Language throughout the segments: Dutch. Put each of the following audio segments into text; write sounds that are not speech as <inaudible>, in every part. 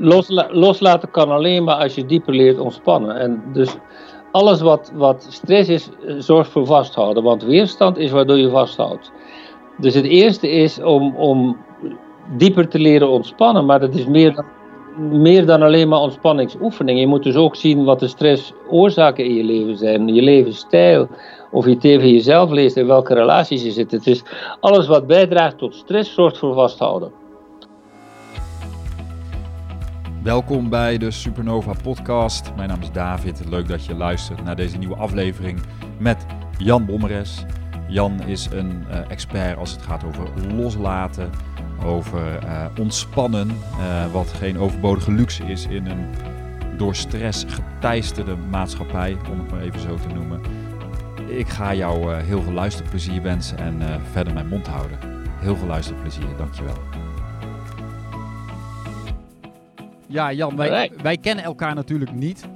losla loslaten kan alleen maar als je dieper leert ontspannen. En dus alles wat, wat stress is, eh, zorgt voor vasthouden. Want weerstand is waardoor je vasthoudt. Dus het eerste is om, om dieper te leren ontspannen. Maar dat is meer dan, meer dan alleen maar ontspanningsoefening. Je moet dus ook zien wat de stressoorzaken in je leven zijn. Je levensstijl. Of je tegen jezelf leest in welke relaties je zit. Het is alles wat bijdraagt tot stress zorgt voor vasthouden. Welkom bij de Supernova Podcast. Mijn naam is David. Leuk dat je luistert naar deze nieuwe aflevering met Jan Bommeres. Jan is een uh, expert als het gaat over loslaten, over uh, ontspannen, uh, wat geen overbodige luxe is in een door stress geteisterde maatschappij, om het maar even zo te noemen. Ik ga jou heel veel luisterplezier wensen en verder mijn mond houden. Heel veel luisterplezier, dankjewel. Ja, Jan, wij, wij kennen elkaar natuurlijk niet.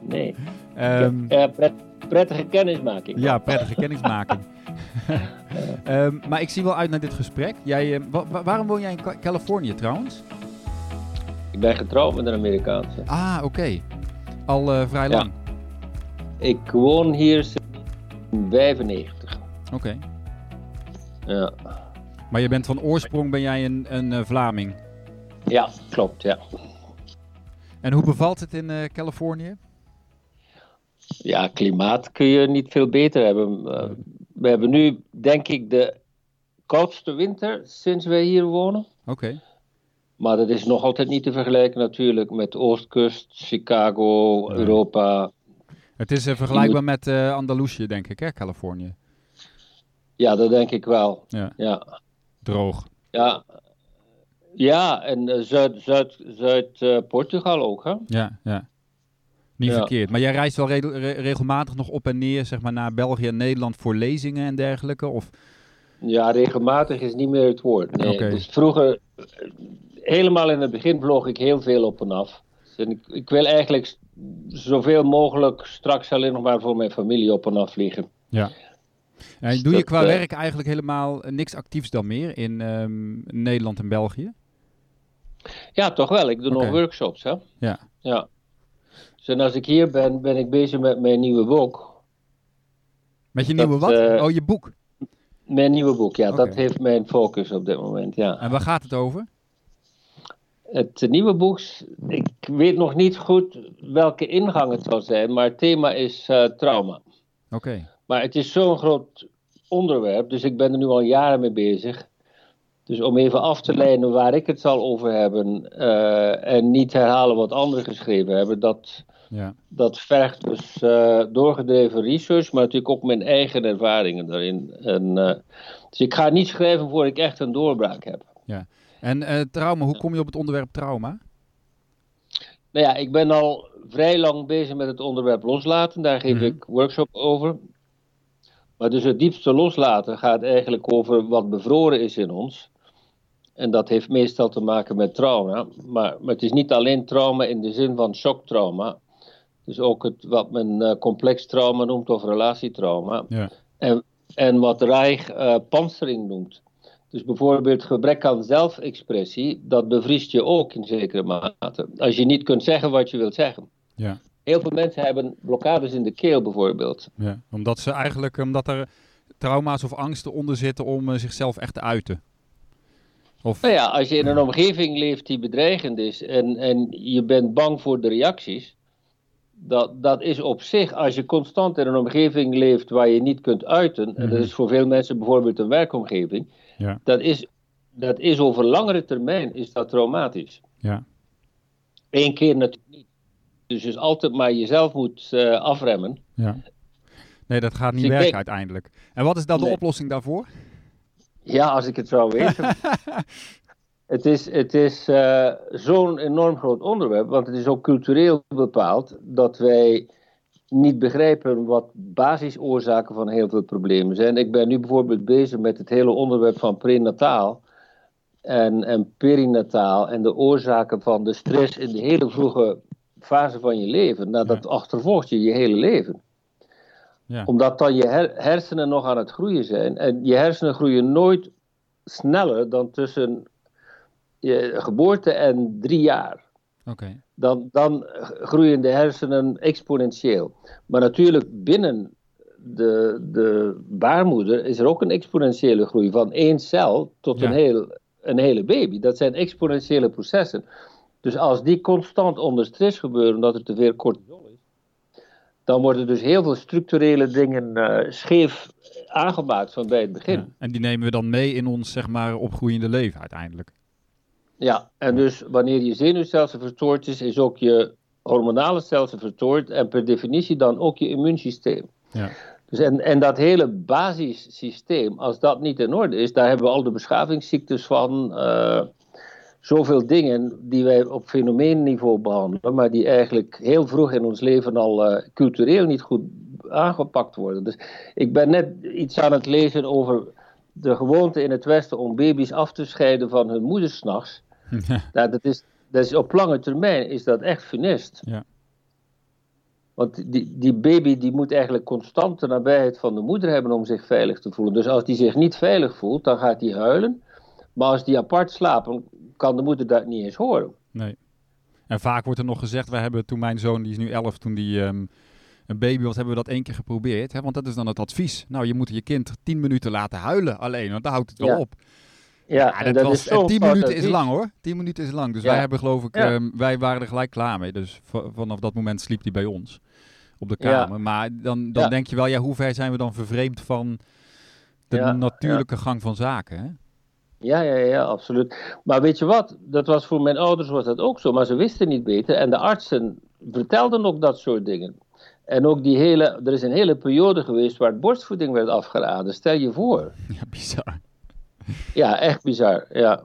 Nee. Um, ja, pret, prettige kennismaking. Ja, prettige kennismaking. um, <laughs> maar ik zie wel uit naar dit gesprek. Jij, wa waarom woon jij in Californië trouwens? Ik ben getrouwd met een Amerikaanse. Ah, oké. Okay. Al uh, vrij lang? Ik woon hier sinds 95. Oké. Okay. Ja. Maar je bent van oorsprong ben jij een, een uh, Vlaming? Ja, klopt, ja. En hoe bevalt het in uh, Californië? Ja, klimaat kun je niet veel beter hebben. Uh, we hebben nu, denk ik, de koudste winter sinds wij hier wonen. Oké. Okay. Maar dat is nog altijd niet te vergelijken natuurlijk met Oostkust, Chicago, nee. Europa. Het is uh, vergelijkbaar met uh, Andalusië, denk ik, hè, Californië? Ja, dat denk ik wel. Ja. ja. Droog. Ja, ja, en uh, Zuid, Zuid, Zuid Portugal ook, hè? Ja, ja. Niet ja. verkeerd. Maar jij reist wel re re regelmatig nog op en neer, zeg maar, naar België en Nederland voor lezingen en dergelijke? Of? Ja, regelmatig is niet meer het woord. Nee. Okay. Dus vroeger, helemaal in het begin vloog ik heel veel op en af. En ik, ik wil eigenlijk zoveel mogelijk straks alleen nog maar voor mijn familie op en af vliegen. Ja. En doe je qua dat, werk eigenlijk helemaal niks actiefs dan meer in um, Nederland en België? Ja, toch wel. Ik doe okay. nog workshops. Hè? Ja. ja. Dus en als ik hier ben, ben ik bezig met mijn nieuwe boek. Met je nieuwe wat? Uh, oh, je boek? Mijn nieuwe boek, ja. Okay. Dat heeft mijn focus op dit moment, ja. En waar gaat het over? Het nieuwe boek, ik weet nog niet goed welke ingang het zal zijn, maar het thema is uh, trauma. Oké. Okay. Maar het is zo'n groot onderwerp, dus ik ben er nu al jaren mee bezig. Dus om even af te leiden waar ik het zal over hebben uh, en niet herhalen wat anderen geschreven hebben, dat, ja. dat vergt dus uh, doorgedreven research, maar natuurlijk ook mijn eigen ervaringen daarin. En, uh, dus ik ga niet schrijven voor ik echt een doorbraak heb. Ja. En trauma, hoe kom je op het onderwerp trauma? Nou ja, ik ben al vrij lang bezig met het onderwerp loslaten. Daar geef mm -hmm. ik workshop over. Maar dus het diepste loslaten gaat eigenlijk over wat bevroren is in ons. En dat heeft meestal te maken met trauma. Maar, maar het is niet alleen trauma in de zin van shocktrauma. Dus ook het, wat men uh, complex trauma noemt of relatietrauma. Ja. En, en wat Reich uh, noemt. Dus bijvoorbeeld gebrek aan zelfexpressie, dat bevriest je ook in zekere mate. Als je niet kunt zeggen wat je wilt zeggen. Ja. Heel veel mensen hebben blokkades in de keel bijvoorbeeld. Ja, omdat ze eigenlijk, omdat er trauma's of angsten onder zitten om uh, zichzelf echt te uiten. Of... Nou ja, als je in een omgeving leeft die bedreigend is en, en je bent bang voor de reacties, dat, dat is op zich, als je constant in een omgeving leeft waar je niet kunt uiten, en dat is voor veel mensen bijvoorbeeld een werkomgeving, ja. dat, is, dat is over langere termijn is dat traumatisch. Ja. Eén keer natuurlijk niet. Dus je altijd maar jezelf moet uh, afremmen. Ja. Nee, dat gaat niet dus werken denk... uiteindelijk. En wat is dan nee. de oplossing daarvoor? Ja, als ik het zou weten. <laughs> het is, het is uh, zo'n enorm groot onderwerp, want het is ook cultureel bepaald dat wij niet begrijpen wat basisoorzaken van heel veel problemen zijn. Ik ben nu bijvoorbeeld bezig met het hele onderwerp van prenataal en, en perinataal en de oorzaken van de stress in de hele vroege fase van je leven. Nou, dat achtervolgt je je hele leven. Ja. Omdat dan je her hersenen nog aan het groeien zijn. En je hersenen groeien nooit sneller dan tussen je geboorte en drie jaar. Oké. Dan, dan groeien de hersenen exponentieel. Maar natuurlijk binnen de, de baarmoeder is er ook een exponentiële groei van één cel tot Ja. een, heel, een hele baby. Dat zijn exponentiële processen. Dus als die constant onder stress gebeuren, omdat er te veel cortisol is, dan worden dus heel veel structurele dingen eh, scheef aangemaakt van bij het begin. Ja. En die nemen we dan mee in ons, zeg maar, opgroeiende leven uiteindelijk. Ja, en dus wanneer je zenuwstelsel verstoord is, is ook je hormonale stelsel verstoord en per definitie dan ook je immuunsysteem. Ja. Dus en, en dat hele basissysteem, als dat niet in orde is, daar hebben we al de beschavingsziektes van. eh, zoveel dingen die wij op fenomeenniveau behandelen, maar die eigenlijk heel vroeg in ons leven al eh, cultureel niet goed aangepakt worden. Dus ik ben net iets aan het lezen over de gewoonte in het Westen om baby's af te scheiden van hun moeders s'nachts. <laughs> Ja. Nou, dat, is, dat is op lange termijn is dat echt funest. Ja. Want die, die baby die moet eigenlijk constant de nabijheid van de moeder hebben om zich veilig te voelen. Dus als die zich niet veilig voelt, dan gaat hij huilen. Maar als die apart slapen, kan de moeder dat niet eens horen. Nee. En vaak wordt er nog gezegd, wij hebben toen mijn zoon, die is nu 11, toen die ehm, een baby was, hebben we dat één keer geprobeerd. Hè? Want dat is dan het advies. Nou, je moet je kind 10 minuten laten huilen alleen, want dan houdt het wel Ja. op. Ja, dat dat was, is zo'n 10 fout minuten is lang hoor. 10 minuten is lang. Dus Ja. wij hebben geloof ik, Ja. ehm, wij waren er gelijk klaar mee. Dus vanaf dat moment sliep hij bij ons op de kamer. Maar dan, dan denk je wel, ja, hoe ver zijn we dan vervreemd van de natuurlijke gang van zaken? Hè? Ja, ja, ja, absoluut. Maar weet je wat? Dat was voor mijn ouders was dat ook zo, maar ze wisten niet beter. En de artsen vertelden ook dat soort dingen. En ook die hele, er is een hele periode geweest waar borstvoeding werd afgeraden. Stel je voor. <laughs> Ja, bizar. Ja, echt bizar. Ja.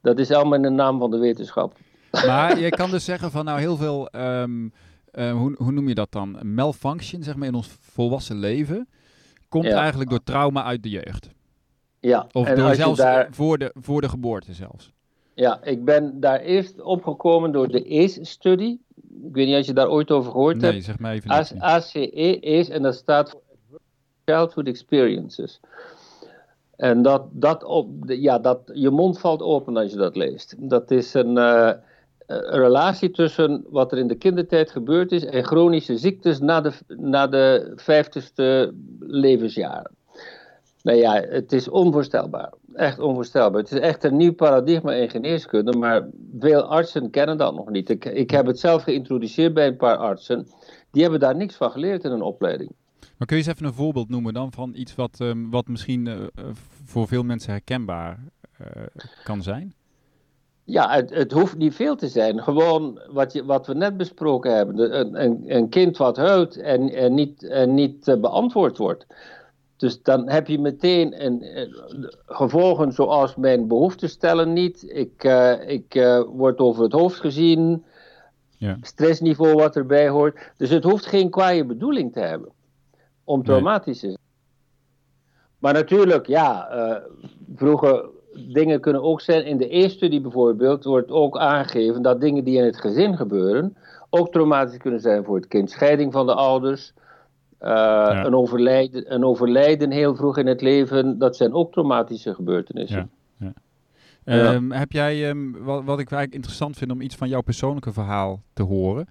Dat is allemaal in de naam van de wetenschap. Maar je <laughs> kan dus zeggen van nou heel veel, ehm, eh, hoe, hoe noem je dat dan? Malfunction, zeg maar, in ons volwassen leven, komt Ja. eigenlijk door trauma uit de jeugd. Ja, Of en door als zelfs daar, voor, de, voor de geboorte zelfs. ja, ik ben daar eerst opgekomen door de ACE-studie. Ik weet niet of je daar ooit over gehoord hebt. Nee, zeg maar even. ACE is, en dat staat voor Childhood Experiences. En dat, dat, op, ja, dat, je mond valt open als je dat leest. Dat is een, eh, een relatie tussen wat er in de kindertijd gebeurd is en chronische ziektes na de, na de vijftigste levensjaren. Nou ja, het is onvoorstelbaar. Echt onvoorstelbaar. Het is echt een nieuw paradigma in geneeskunde, maar veel artsen kennen dat nog niet. Ik, ik heb het zelf geïntroduceerd bij een paar artsen. Die hebben daar niks van geleerd in een opleiding. Maar kun je eens even een voorbeeld noemen dan van iets wat, ehm, wat misschien eh, voor veel mensen herkenbaar eh, kan zijn? Ja, het, het hoeft niet veel te zijn. Gewoon wat, je, wat we net besproken hebben. Een, een, een kind wat huilt en, en niet, en niet eh, beantwoord wordt. Dus dan heb je meteen een, gevolgen zoals mijn behoeften stellen niet. Ik, eh, ik eh, word over het hoofd gezien. Ja. Stressniveau wat erbij hoort. Dus het hoeft geen kwaaie bedoeling te hebben. Om traumatisch te zijn. Maar natuurlijk, ja, eh, vroege dingen kunnen ook zijn. In de E-studie bijvoorbeeld wordt ook aangegeven dat dingen die in het gezin gebeuren ook traumatisch kunnen zijn voor het kind. Scheiding van de ouders, eh, een, overlijden, een overlijden heel vroeg in het leven, dat zijn ook traumatische gebeurtenissen. Ja. Ja. Ehm, heb jij, ehm, wat, wat ik eigenlijk interessant vind om iets van jouw persoonlijke verhaal te horen.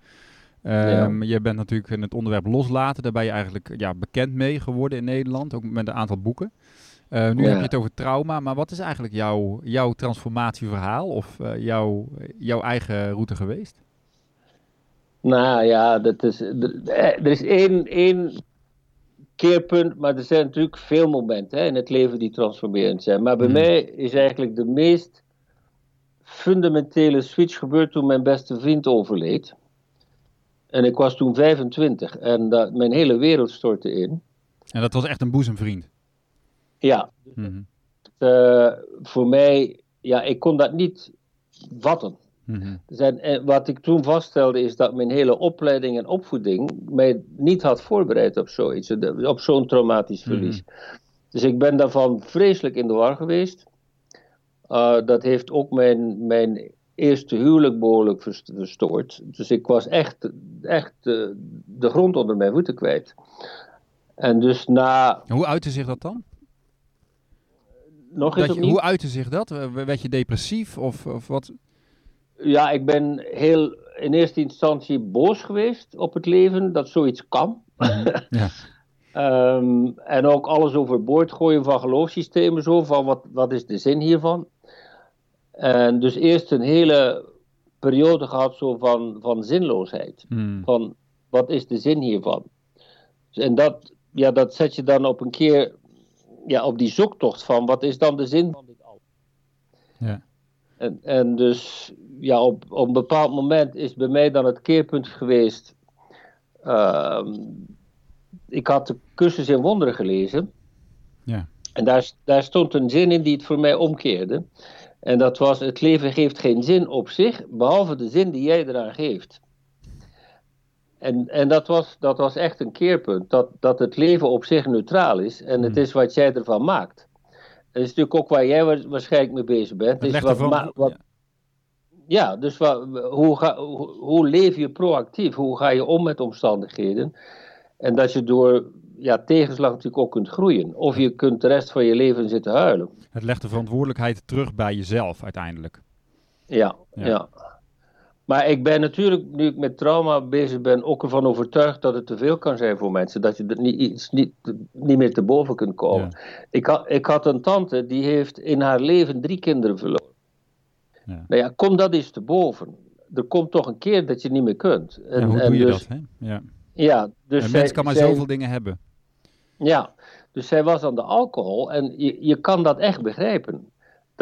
Ehm, Je bent natuurlijk in het onderwerp loslaten, daar ben je eigenlijk ja, bekend mee geworden in Nederland, ook met een aantal boeken. Eh, nu Ja. heb je het over trauma, maar wat is eigenlijk jouw, jouw transformatieverhaal of eh, jouw, jouw eigen route geweest? Nou ja, dat is, er er is één, één keerpunt, maar er zijn natuurlijk veel momenten hè, in het leven die transformerend zijn. Maar bij Hmm. mij is eigenlijk de meest fundamentele switch gebeurd toen mijn beste vriend overleed. En ik was toen 25 en dat, mijn hele wereld stortte in. En dat was echt een boezemvriend. Ja, Mhm. eh, voor mij, ja, ik kon dat niet vatten. Mhm. Zijn, en wat ik toen vaststelde is dat mijn hele opleiding en opvoeding mij niet had voorbereid op zoiets, op zo'n traumatisch verlies. Dus ik ben daarvan vreselijk in de war geweest. Uh, dat heeft ook mijn, mijn eerste huwelijk behoorlijk verst- verstoord. Dus ik was echt, echt uh, de grond onder mijn voeten kwijt. En dus na, Hoe uitte zich dat dan? nog eens hoe uitte zich dat? Werd je depressief of, of wat? Ja, ik ben heel in eerste instantie boos geweest op het leven dat zoiets kan. Ja. <laughs> Ehm, en ook alles overboord gooien van geloofssystemen, zo van wat, wat is de zin hiervan? En dus eerst een hele periode gehad zo van, van zinloosheid. Hmm. Van wat is de zin hiervan? Dus En dat, ja, dat zet je dan op een keer ja, op die zoektocht van wat is dan de zin van. En, en dus ja, op, op een bepaald moment is bij mij dan het keerpunt geweest. Ehm, ik had de cursus in wonderen gelezen. Ja. En daar, daar stond een zin in die het voor mij omkeerde. En dat was: Het leven geeft geen zin op zich, behalve de zin die jij eraan geeft. En, en dat, was, dat was echt een keerpunt. Dat, dat het leven op zich neutraal is en het Hmm. is wat jij ervan maakt. Dat is natuurlijk ook waar jij wa- waarschijnlijk mee bezig bent. Het is wat, ervan- wat, ja, dus wa- hoe, ga, hoe, hoe leef je proactief? Hoe ga je om met omstandigheden? En dat je door ja, tegenslag natuurlijk ook kunt groeien. Of je kunt de rest van je leven zitten huilen. Het legt de verantwoordelijkheid terug bij jezelf uiteindelijk. Ja, Ja. ja. Maar ik ben natuurlijk, nu ik met trauma bezig ben, ook ervan overtuigd dat het te veel kan zijn voor mensen. Dat je er niet, iets niet, niet meer te boven kunt komen. Ik, had, ik had een tante die heeft in haar leven drie kinderen verloren. Ja. Nou ja, kom dat eens te boven. Er komt toch een keer dat je niet meer kunt. En, En, hoe en doe je dus, dat? Hè? Ja. Ja, dus een mens kan maar zij- zoveel dingen hebben. Ja, dus zij was aan de alcohol en je, je kan dat echt begrijpen.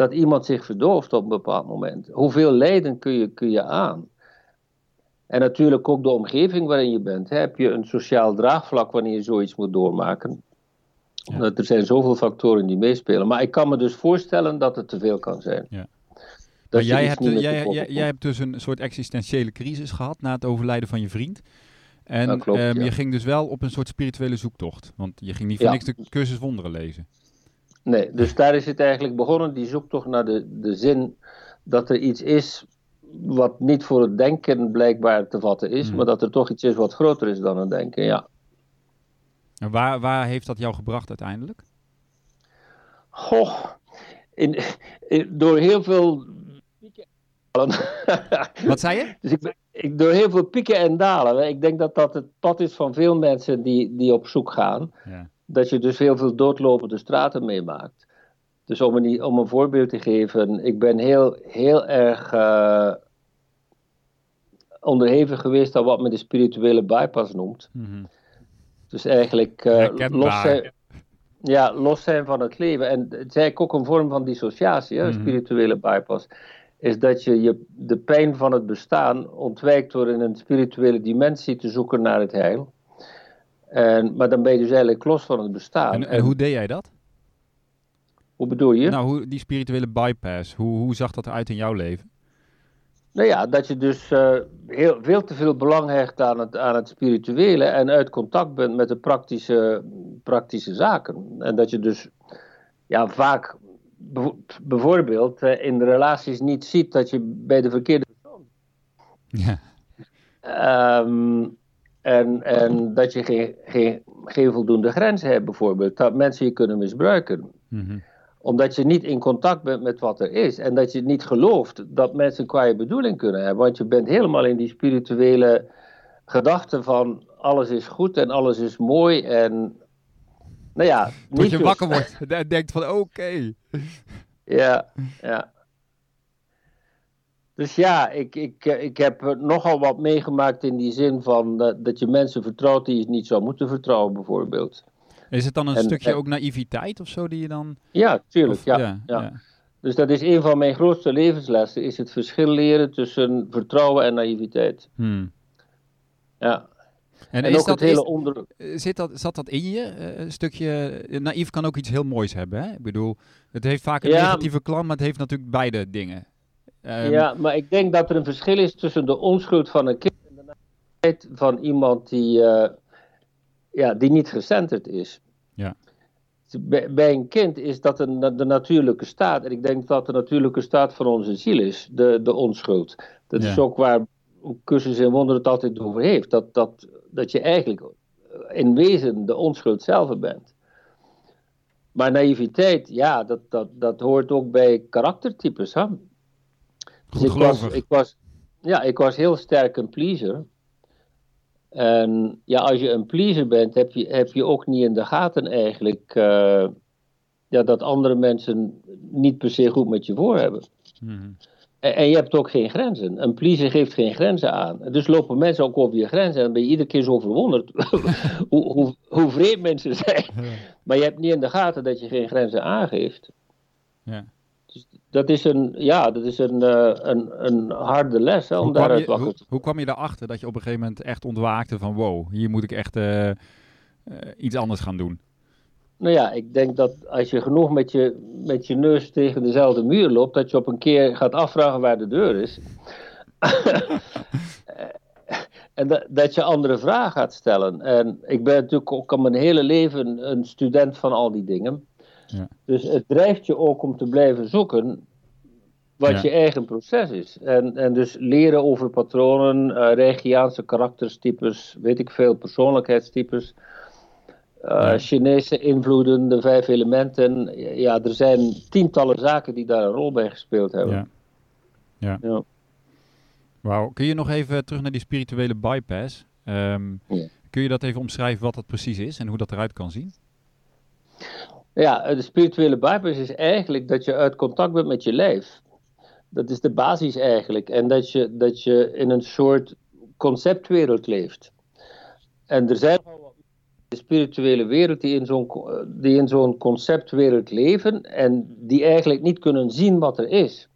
Dat iemand zich verdooft op een bepaald moment. Hoeveel lijden kun je, kun je aan? En natuurlijk ook de omgeving waarin je bent. hè. Heb je een sociaal draagvlak wanneer je zoiets moet doormaken? Ja. Omdat Er zijn zoveel factoren die meespelen. Maar ik kan me dus voorstellen dat het te veel kan zijn. Ja. Maar je jij hebt, jij, jij, jij hebt dus een soort existentiële crisis gehad na het overlijden van je vriend. En klopt, ehm, ja. je ging dus wel op een soort spirituele zoektocht. Want je ging niet voor niks de cursus wonderen lezen. Nee, dus daar is het eigenlijk begonnen, die zoektocht naar de, de zin dat er iets is wat niet voor het denken blijkbaar te vatten is, Hmm. maar dat er toch iets is wat groter is dan het denken, ja. En waar, waar heeft dat jou gebracht uiteindelijk? Goh, in, in- door heel veel. <laughs> Wat zei je? dus ik, ben- ik, door heel veel pieken en dalen. Ik denk dat dat het pad is van veel mensen die, die op zoek gaan. Ja. Dat je dus heel veel doodlopende straten meemaakt. Dus om een, om een voorbeeld te geven, ik ben heel, heel erg eh, onderhevig geweest aan wat men de spirituele bypass noemt. Mhm. Dus eigenlijk eh, los, zijn, ja, los zijn van het leven. En het is eigenlijk ook een vorm van dissociatie, hè, een Mhm. spirituele bypass. Is dat je, je de pijn van het bestaan ontwijkt door in een spirituele dimensie te zoeken naar het heil. En, maar dan ben je dus eigenlijk los van het bestaan. En, en hoe deed jij dat? hoe bedoel je? Nou, hoe, die spirituele bypass, hoe, hoe zag dat eruit in jouw leven? Nou ja, dat je dus eh, heel, veel te veel belang hecht aan het, aan het spirituele en uit contact bent met de praktische, praktische zaken. En dat je dus ja, vaak bijvoorbeeld eh, in de relaties niet ziet dat je bij de verkeerde persoon. Ja. En, en dat je geen, geen, geen voldoende grenzen hebt, bijvoorbeeld. Dat mensen je kunnen misbruiken Mhm. omdat je niet in contact bent met wat er is. En dat je niet gelooft dat mensen een kwaaie bedoeling kunnen hebben. Want je bent helemaal in die spirituele gedachte van alles is goed en alles is mooi. En nou ja, Tot niet je wakker wordt en denkt van oké. Ja, ja. Dus ja, ik, ik, eh, ik heb nogal wat meegemaakt in die zin van eh, dat je mensen vertrouwt die je niet zou moeten vertrouwen, bijvoorbeeld. Is het dan een En- stukje en- ook naïviteit of zo die je dan... Ja, tuurlijk. of- ja, ja, ja. ja. Dus dat is een van mijn grootste levenslessen, is het verschil leren tussen vertrouwen en naïviteit. Hmm. Ja. En, En, is ook dat, het hele is- onder... zit dat, zat dat in je? Eh, Een stukje... eh, Naïef kan ook iets heel moois hebben, hè? Ik bedoel, het heeft vaak een negatieve klant, maar het heeft natuurlijk beide dingen. Ehm, ja, maar ik denk dat er een verschil is tussen de onschuld van een kind en de naïviteit van iemand die, eh, ja, die niet gecenterd is. Ja. Bij, bij een kind is dat een, de natuurlijke staat. En ik denk dat de natuurlijke staat van onze ziel is, de, de onschuld. Dat is ook waar Cursus in Wonder het altijd over heeft. Dat, dat, dat je eigenlijk in wezen de onschuld zelf bent. maar naïviteit, ja, dat, dat, dat hoort ook bij karaktertypes. Hè? Dus ik was, ik was, ja, ik was heel sterk een pleaser. En ja, als je een pleaser bent, heb je, heb je ook niet in de gaten eigenlijk uh, ja, dat andere mensen niet per se goed met je voor hebben. Mm en, je hebt ook geen grenzen. Een pleaser geeft geen grenzen aan. Dus lopen mensen ook over je grenzen en dan ben je iedere keer zo verwonderd <laughs> hoe, hoe, hoe vreemd mensen zijn. Maar je hebt niet in de gaten dat je geen grenzen aangeeft. Ja. Dat is een, ja, dat is een, uh, een, een harde les hè, om daaruit wakker hoe, hoe kwam je daarachter dat je op een gegeven moment echt ontwaakte van wow, hier moet ik echt uh, uh, iets anders gaan doen? Nou ja, ik denk dat als je genoeg met je, met je neus tegen dezelfde muur loopt, dat je op een keer gaat afvragen waar de deur is. <laughs> <laughs> en dat, dat je andere vragen gaat stellen. En ik ben natuurlijk ook al mijn hele leven een student van al die dingen. Ja. Dus het drijft je ook om te blijven zoeken wat je eigen proces is. En, en dus leren over patronen, uh, Regiaanse karakterstypes, weet ik veel, persoonlijkheidstypes. Uh, Chinese invloeden, de vijf elementen. Ja, er zijn tientallen zaken die daar een rol bij gespeeld hebben. Ja. ja. ja. Wauw. Kun je nog even terug naar die spirituele bypass? Um, Kun je dat even omschrijven wat dat precies is en hoe dat eruit kan zien? Ja, de spirituele bypass is eigenlijk dat je uit contact bent met je lijf. Dat is de basis eigenlijk. En dat je, dat je in een soort conceptwereld leeft. En er zijn de spirituele wereld die in zo'n, die in zo'n conceptwereld leven en die eigenlijk niet kunnen zien wat er is.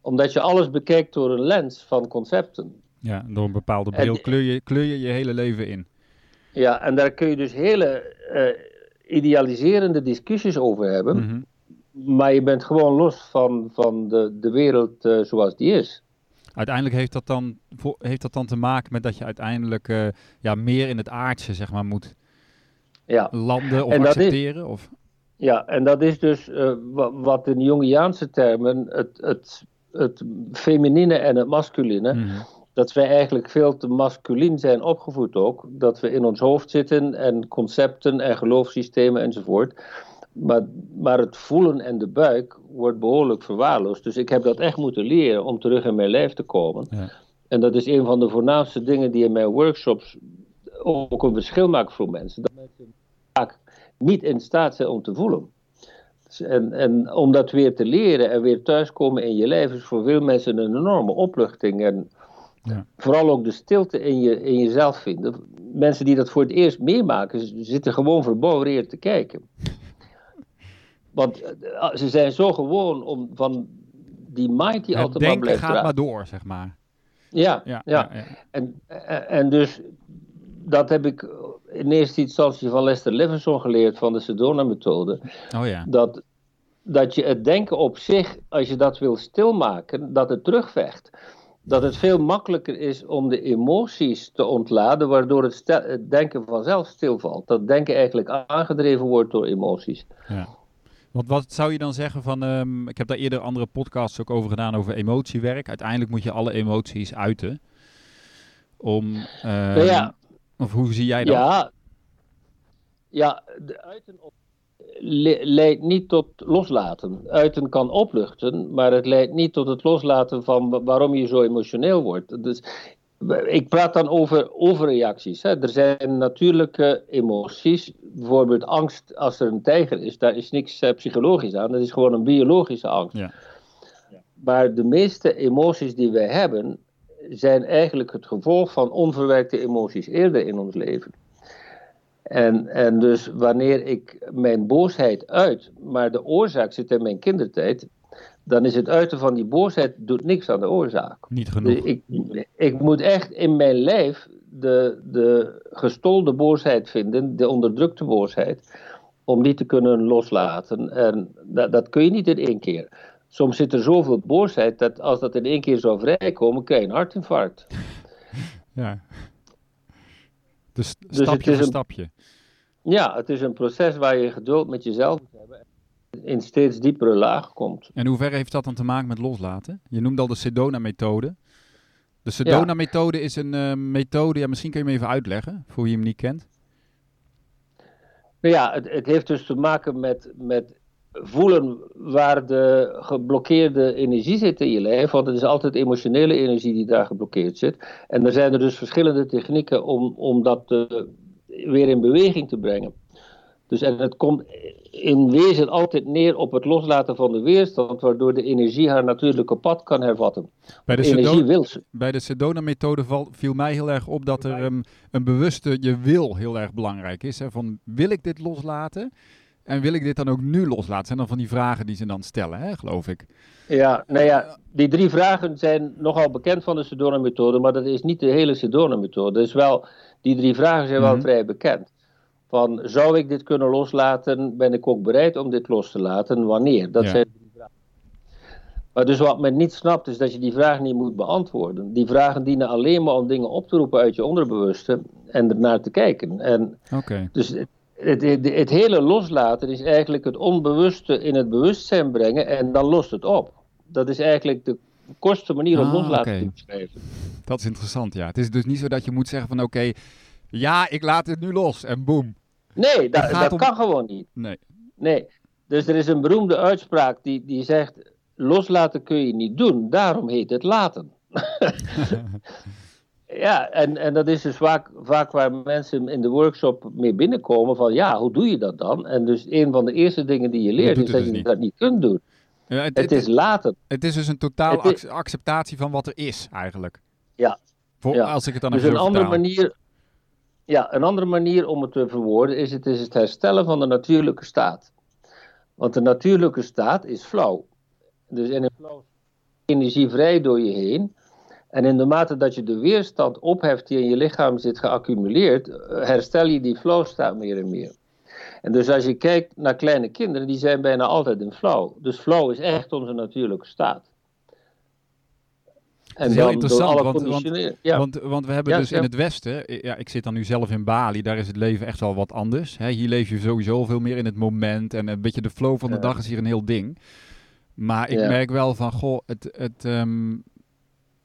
Omdat je alles bekijkt door een lens van concepten. Ja, door een bepaalde bril kleur, je, kleur je je hele leven in. Ja, en daar kun je dus hele uh, idealiserende discussies over hebben. Mhm. Maar je bent gewoon los van, van de, de wereld uh, zoals die is. Uiteindelijk heeft dat dan, heeft dat dan te maken met dat je uiteindelijk uh, ja, meer in het aardse zeg maar, moet ja. landen of accepteren? Is, of? Ja, en dat is dus uh, wat in Jungiaanse termen het, het, het feminine en het masculine. Mm Dat wij eigenlijk veel te masculin zijn opgevoed ook. Dat we in ons hoofd zitten en concepten en geloofssystemen enzovoort. Maar, maar het voelen en de buik wordt behoorlijk verwaarloosd. Dus ik heb dat echt moeten leren om terug in mijn lijf te komen. Ja. En dat is een van de voornaamste dingen die in mijn workshops ook een verschil maken voor mensen. Dat mensen vaak niet in staat zijn om te voelen. En, en om dat weer te leren en weer thuiskomen in je lijf is voor veel mensen een enorme opluchting. En ja. vooral ook de stilte in, je, in jezelf vinden. Mensen die dat voor het eerst meemaken, zitten gewoon verbouwereerd te kijken. Want eh, ze zijn zo gewoon om van die mind die altijd maar blijft gaat maar door, zeg maar. Ja, ja, ja. En, en dus dat heb ik in eerste instantie van Lester Levinson geleerd van de Sedona-methode. Oh ja. Dat, dat je het denken op zich, als je dat wil stilmaken, dat het terugvecht. Dat het veel makkelijker is om de emoties te ontladen, waardoor het, het denken vanzelf stilvalt. Dat denken eigenlijk aangedreven wordt door emoties. Ja. Want wat zou je dan zeggen van, um, ik heb daar eerder andere podcasts ook over gedaan over emotiewerk. Uiteindelijk moet je alle emoties uiten. Om, um, ja, of hoe zie jij dat? Ja, ja de uiten op, leidt niet tot loslaten. Uiten kan opluchten, maar het leidt niet tot het loslaten van waarom je zo emotioneel wordt. Dus ik praat dan over overreacties. Hè. Er zijn natuurlijke emoties, bijvoorbeeld angst als er een tijger is, daar is niks uh, psychologisch aan, dat is gewoon een biologische angst. Ja. Maar de meeste emoties die wij hebben, zijn eigenlijk het gevolg van onverwerkte emoties eerder in ons leven. En, en dus wanneer ik mijn boosheid uit, maar de oorzaak zit in mijn kindertijd, dan is het uiten van die boosheid doet niks aan de oorzaak. Niet genoeg. Dus ik, ik moet echt in mijn lijf de, de gestolde boosheid vinden, de onderdrukte boosheid, om die te kunnen loslaten. En dat, dat kun je niet in één keer. Soms zit er zoveel boosheid dat als dat in één keer zou vrijkomen, krijg je een hartinfarct. <laughs> Ja. Dus, dus stapje voor stapje. Ja, het is een proces waar je geduld met jezelf moet hebben in steeds diepere laag komt. En hoe ver heeft dat dan te maken met loslaten? Je noemde al de Sedona-methode. De Sedona-methode is een uh, methode, ja, misschien kun je hem even uitleggen, voor wie hem niet kent. Nou ja, het, het heeft dus te maken met, met voelen waar de geblokkeerde energie zit in je lijf. Want het is altijd emotionele energie die daar geblokkeerd zit. En er zijn er dus verschillende technieken om, om dat uh, weer in beweging te brengen. Dus en het komt in wezen altijd neer op het loslaten van de weerstand, waardoor de energie haar natuurlijke pad kan hervatten. Bij de, wil bij de Sedona-methode viel mij heel erg op dat er um, een bewuste je wil heel erg belangrijk is. Hè? Van wil ik dit loslaten? En wil ik dit dan ook nu loslaten? Zijn dan van die vragen die ze dan stellen, hè, geloof ik. Ja, nou ja, die drie vragen zijn nogal bekend van de Sedona-methode, maar dat is niet de hele Sedona-methode. Dus wel, die drie vragen zijn wel mm -hmm. vrij bekend. Van, zou ik dit kunnen loslaten? Ben ik ook bereid om dit los te laten? Wanneer? Dat ja. zijn drie vragen. Maar dus wat men niet snapt, is dat je die vragen niet moet beantwoorden. Die vragen dienen alleen maar om dingen op te roepen uit je onderbewuste en ernaar te kijken. En okay. Dus het, het, het, hele loslaten is eigenlijk het onbewuste in het bewustzijn brengen en dan lost het op. Dat is eigenlijk de kortste manier om ah, loslaten okay. te beschrijven. Dat is interessant, ja. Het is dus niet zo dat je moet zeggen van oké, okay, ja, ik laat het nu los en boem. Nee, dat, dat om... kan gewoon niet. Nee. Nee. Dus er is een beroemde uitspraak die, die zegt, loslaten kun je niet doen, daarom heet het laten. <laughs> Ja, en, en dat is dus vaak, vaak waar mensen in de workshop mee binnenkomen van ja, hoe doe je dat dan? En dus een van de eerste dingen die je leert is dat dus je niet. dat niet kunt doen. Ja, het, het, het, is laten. Het is dus een totaal acceptatie van wat er is eigenlijk. Ja. Voor, ja. Als ik het dan dus een andere manier, Ja, een andere manier om het te verwoorden is het, is het herstellen van de natuurlijke staat. Want de natuurlijke staat is flauw. Dus in een flauw energie vrij door je heen. En in de mate dat je de weerstand opheft die in je lichaam zit geaccumuleerd, herstel je die flow-staat meer en meer. En dus als je kijkt naar kleine kinderen, die zijn bijna altijd in flow. Dus flow is echt onze natuurlijke staat. En heel interessant, want, want, ja. want, want, we hebben ja, dus ja. in het Westen, ja, ik zit dan nu zelf in Bali, daar is het leven echt wel wat anders. Hè? Hier leef je sowieso veel meer in het moment en een beetje de flow van de dag is hier een heel ding. Maar ik merk wel van, goh, het, het, um,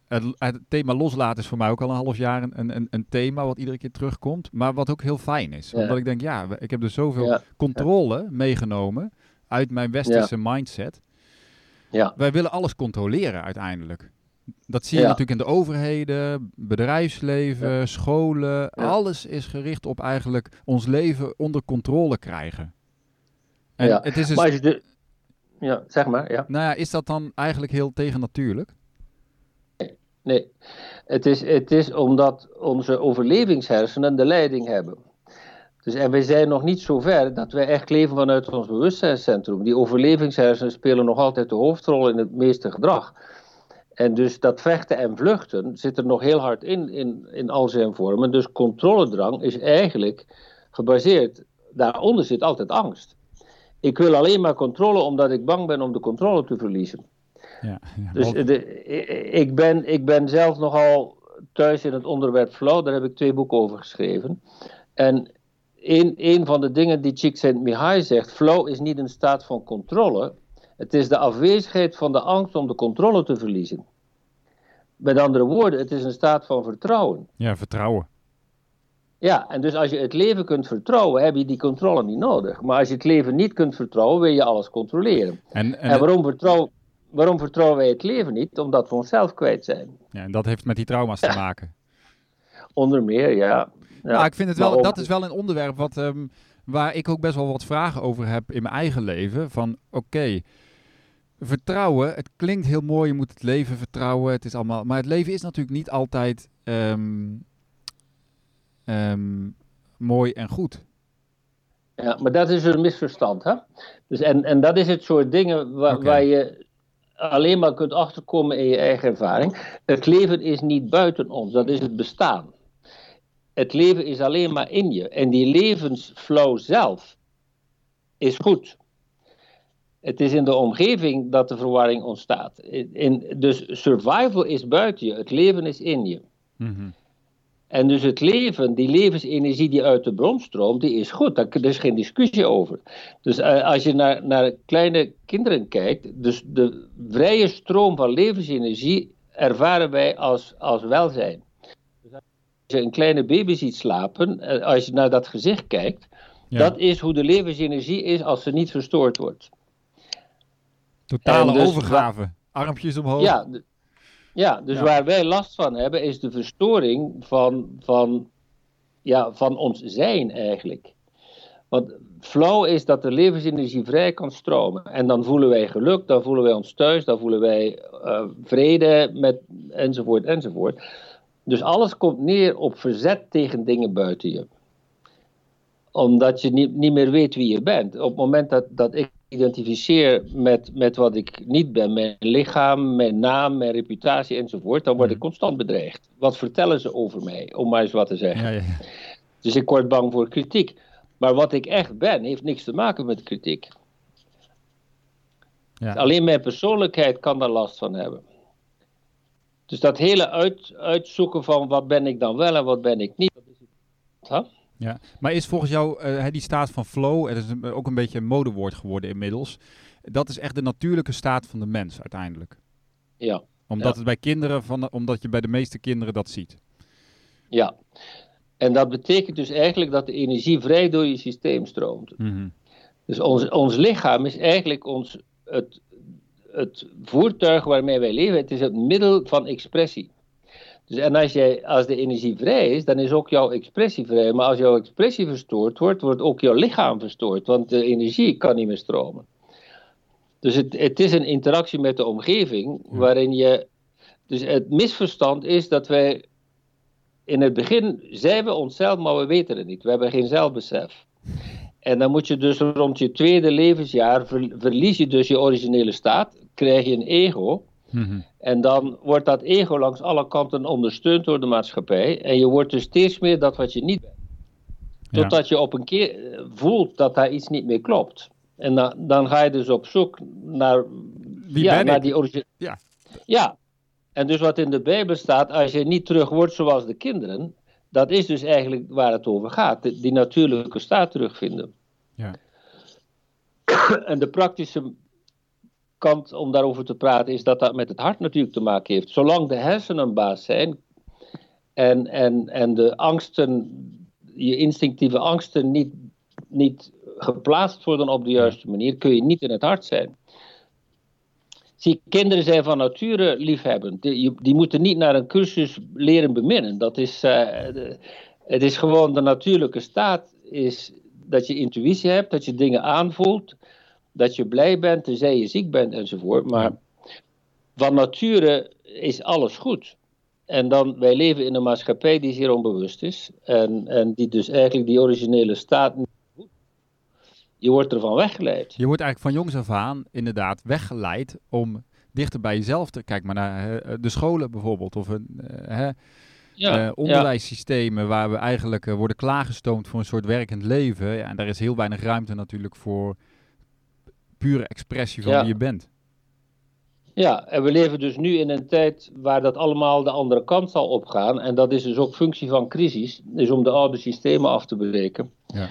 het, het, thema loslaten is voor mij ook al een half jaar een, een, een, thema wat iedere keer terugkomt. Maar wat ook heel fijn is. Omdat ik denk, ja, ik heb dus zoveel controle meegenomen uit mijn westerse mindset. Ja. Wij willen alles controleren uiteindelijk. Dat zie je natuurlijk in de overheden, bedrijfsleven, scholen. Alles is gericht op eigenlijk ons leven onder controle krijgen. En ja. het is dus... Maar de... Ja, zeg maar, ja. Nou ja, is dat dan eigenlijk heel tegennatuurlijk? Nee, het is, het is omdat onze overlevingshersenen de leiding hebben. Dus, en wij zijn nog niet zo ver dat wij echt leven vanuit ons bewustzijnscentrum. Die overlevingshersenen spelen nog altijd de hoofdrol in het meeste gedrag. En dus dat vechten en vluchten zit er nog heel hard in, in, in al zijn vormen. Dus controledrang is eigenlijk gebaseerd, daaronder zit altijd angst. Ik wil alleen maar controle omdat ik bang ben om de controle te verliezen. Ja, ja. Dus de, ik, ben, ik ben zelf nogal thuis in het onderwerp flow, daar heb ik twee boeken over geschreven. En een, een van de dingen die Csikszentmihalyi zegt, flow is niet een staat van controle, het is de afwezigheid van de angst om de controle te verliezen. Met andere woorden, het is een staat van vertrouwen. Ja, vertrouwen. Ja, en dus als je het leven kunt vertrouwen, heb je die controle niet nodig. Maar als je het leven niet kunt vertrouwen, wil je alles controleren. En, en, en waarom vertrouwen waarom vertrouwen wij het leven niet? Omdat we onszelf kwijt zijn. Ja, en dat heeft met die trauma's te maken. Onder meer, ja. ja. Nou, ik vind het wel, dat is wel een onderwerp wat, um, waar ik ook best wel wat vragen over heb in mijn eigen leven. Van oké, vertrouwen, het klinkt heel mooi, je moet het leven vertrouwen, het is allemaal, maar het leven is natuurlijk niet altijd um, um, mooi en goed. Ja, maar dat is een misverstand, hè? Dus en, en dat is het soort dingen waar, okay. waar je alleen maar kunt achterkomen in je eigen ervaring. Het leven is niet buiten ons, dat is het bestaan. Het leven is alleen maar in je. En die levensflow zelf is goed. Het is in de omgeving dat de verwarring ontstaat. In, dus survival is buiten je, het leven is in je. Mm. En dus het leven, die levensenergie die uit de bron stroomt, die is goed. Daar is geen discussie over. Dus uh, als je naar, naar kleine kinderen kijkt, dus de vrije stroom van levensenergie ervaren wij als, als welzijn. Dus als je een kleine baby ziet slapen, uh, als je naar dat gezicht kijkt, Dat is hoe de levensenergie is als ze niet verstoord wordt. Totale dus overgave. Armpjes omhoog. Ja, ja dus waar wij last van hebben is de verstoring van, van, ja, van ons zijn eigenlijk. Want flow is dat de levensenergie vrij kan stromen. En dan voelen wij geluk, dan voelen wij ons thuis, dan voelen wij uh, vrede, met, enzovoort, enzovoort. Dus alles komt neer op verzet tegen dingen buiten je. Omdat je niet, niet meer weet wie je bent. Op het moment dat, dat ik identificeer met, met wat ik niet ben, mijn lichaam, mijn naam, mijn reputatie enzovoort, dan word ik mhm. constant bedreigd. Wat vertellen ze over mij, om maar eens wat te zeggen. Ja, ja. Dus ik word bang voor kritiek. Maar wat ik echt ben, heeft niks te maken met kritiek. Ja. Alleen mijn persoonlijkheid kan daar last van hebben. Dus dat hele uit, uitzoeken van wat ben ik dan wel en wat ben ik niet. Dat is huh? Ja, maar is volgens jou uh, die staat van flow, het is ook een beetje een modewoord geworden inmiddels, dat is echt de natuurlijke staat van de mens uiteindelijk? Ja. Omdat het bij kinderen, van, omdat je bij de meeste kinderen dat ziet? Ja, en dat betekent dus eigenlijk dat de energie vrij door je systeem stroomt. Mm Dus ons, ons lichaam is eigenlijk ons, het, het voertuig waarmee wij leven. Het is het middel van expressie. Dus en als, jij, als de energie vrij is, dan is ook jouw expressie vrij. Maar als jouw expressie verstoord wordt, wordt ook jouw lichaam verstoord. Want de energie kan niet meer stromen. Dus het, het is een interactie met de omgeving waarin je. Dus het misverstand is dat wij in het begin zijn we onszelf, maar we weten het niet. We hebben geen zelfbesef. En dan moet je dus rond je tweede levensjaar verlies je dus je originele staat, krijg je een ego. Mhm. En dan wordt dat ego langs alle kanten ondersteund door de maatschappij. En je wordt dus steeds meer dat wat je niet bent. Totdat je op een keer eh, voelt dat daar iets niet meer klopt. En dan, dan ga je dus op zoek naar, Wie ja, naar die originele. Ja. ja, en dus wat in de Bijbel staat, als je niet terug wordt zoals de kinderen, dat is dus eigenlijk waar het over gaat. Die natuurlijke staat terugvinden. Ja. En de praktische kant om daarover te praten is dat dat met het hart natuurlijk te maken heeft. Zolang de hersenen een baas zijn en, en, en de angsten, je instinctieve angsten niet, niet geplaatst worden op de juiste manier, kun je niet in het hart zijn. Zie, kinderen zijn van nature liefhebbend. Die, die moeten niet naar een cursus leren beminnen. Dat is, uh, het is gewoon de natuurlijke staat is dat je intuïtie hebt, dat je dingen aanvoelt, dat je blij bent, tenzij je ziek bent enzovoort. Maar van nature is alles goed. En dan, wij leven in een maatschappij die zeer onbewust is. En, en die dus eigenlijk die originele staat niet je wordt ervan weggeleid. Je wordt eigenlijk van jongs af aan inderdaad weggeleid om dichter bij jezelf te kijken. Maar naar de scholen bijvoorbeeld, of een uh, ja, uh, onderwijssystemen waar we eigenlijk worden klaargestoomd voor een soort werkend leven. Ja, en daar is heel weinig ruimte natuurlijk voor pure expressie van wie je bent. Ja, en we leven dus nu in een tijd waar dat allemaal de andere kant zal opgaan. En dat is dus ook functie van crisis, is om de oude systemen af te breken. Ja.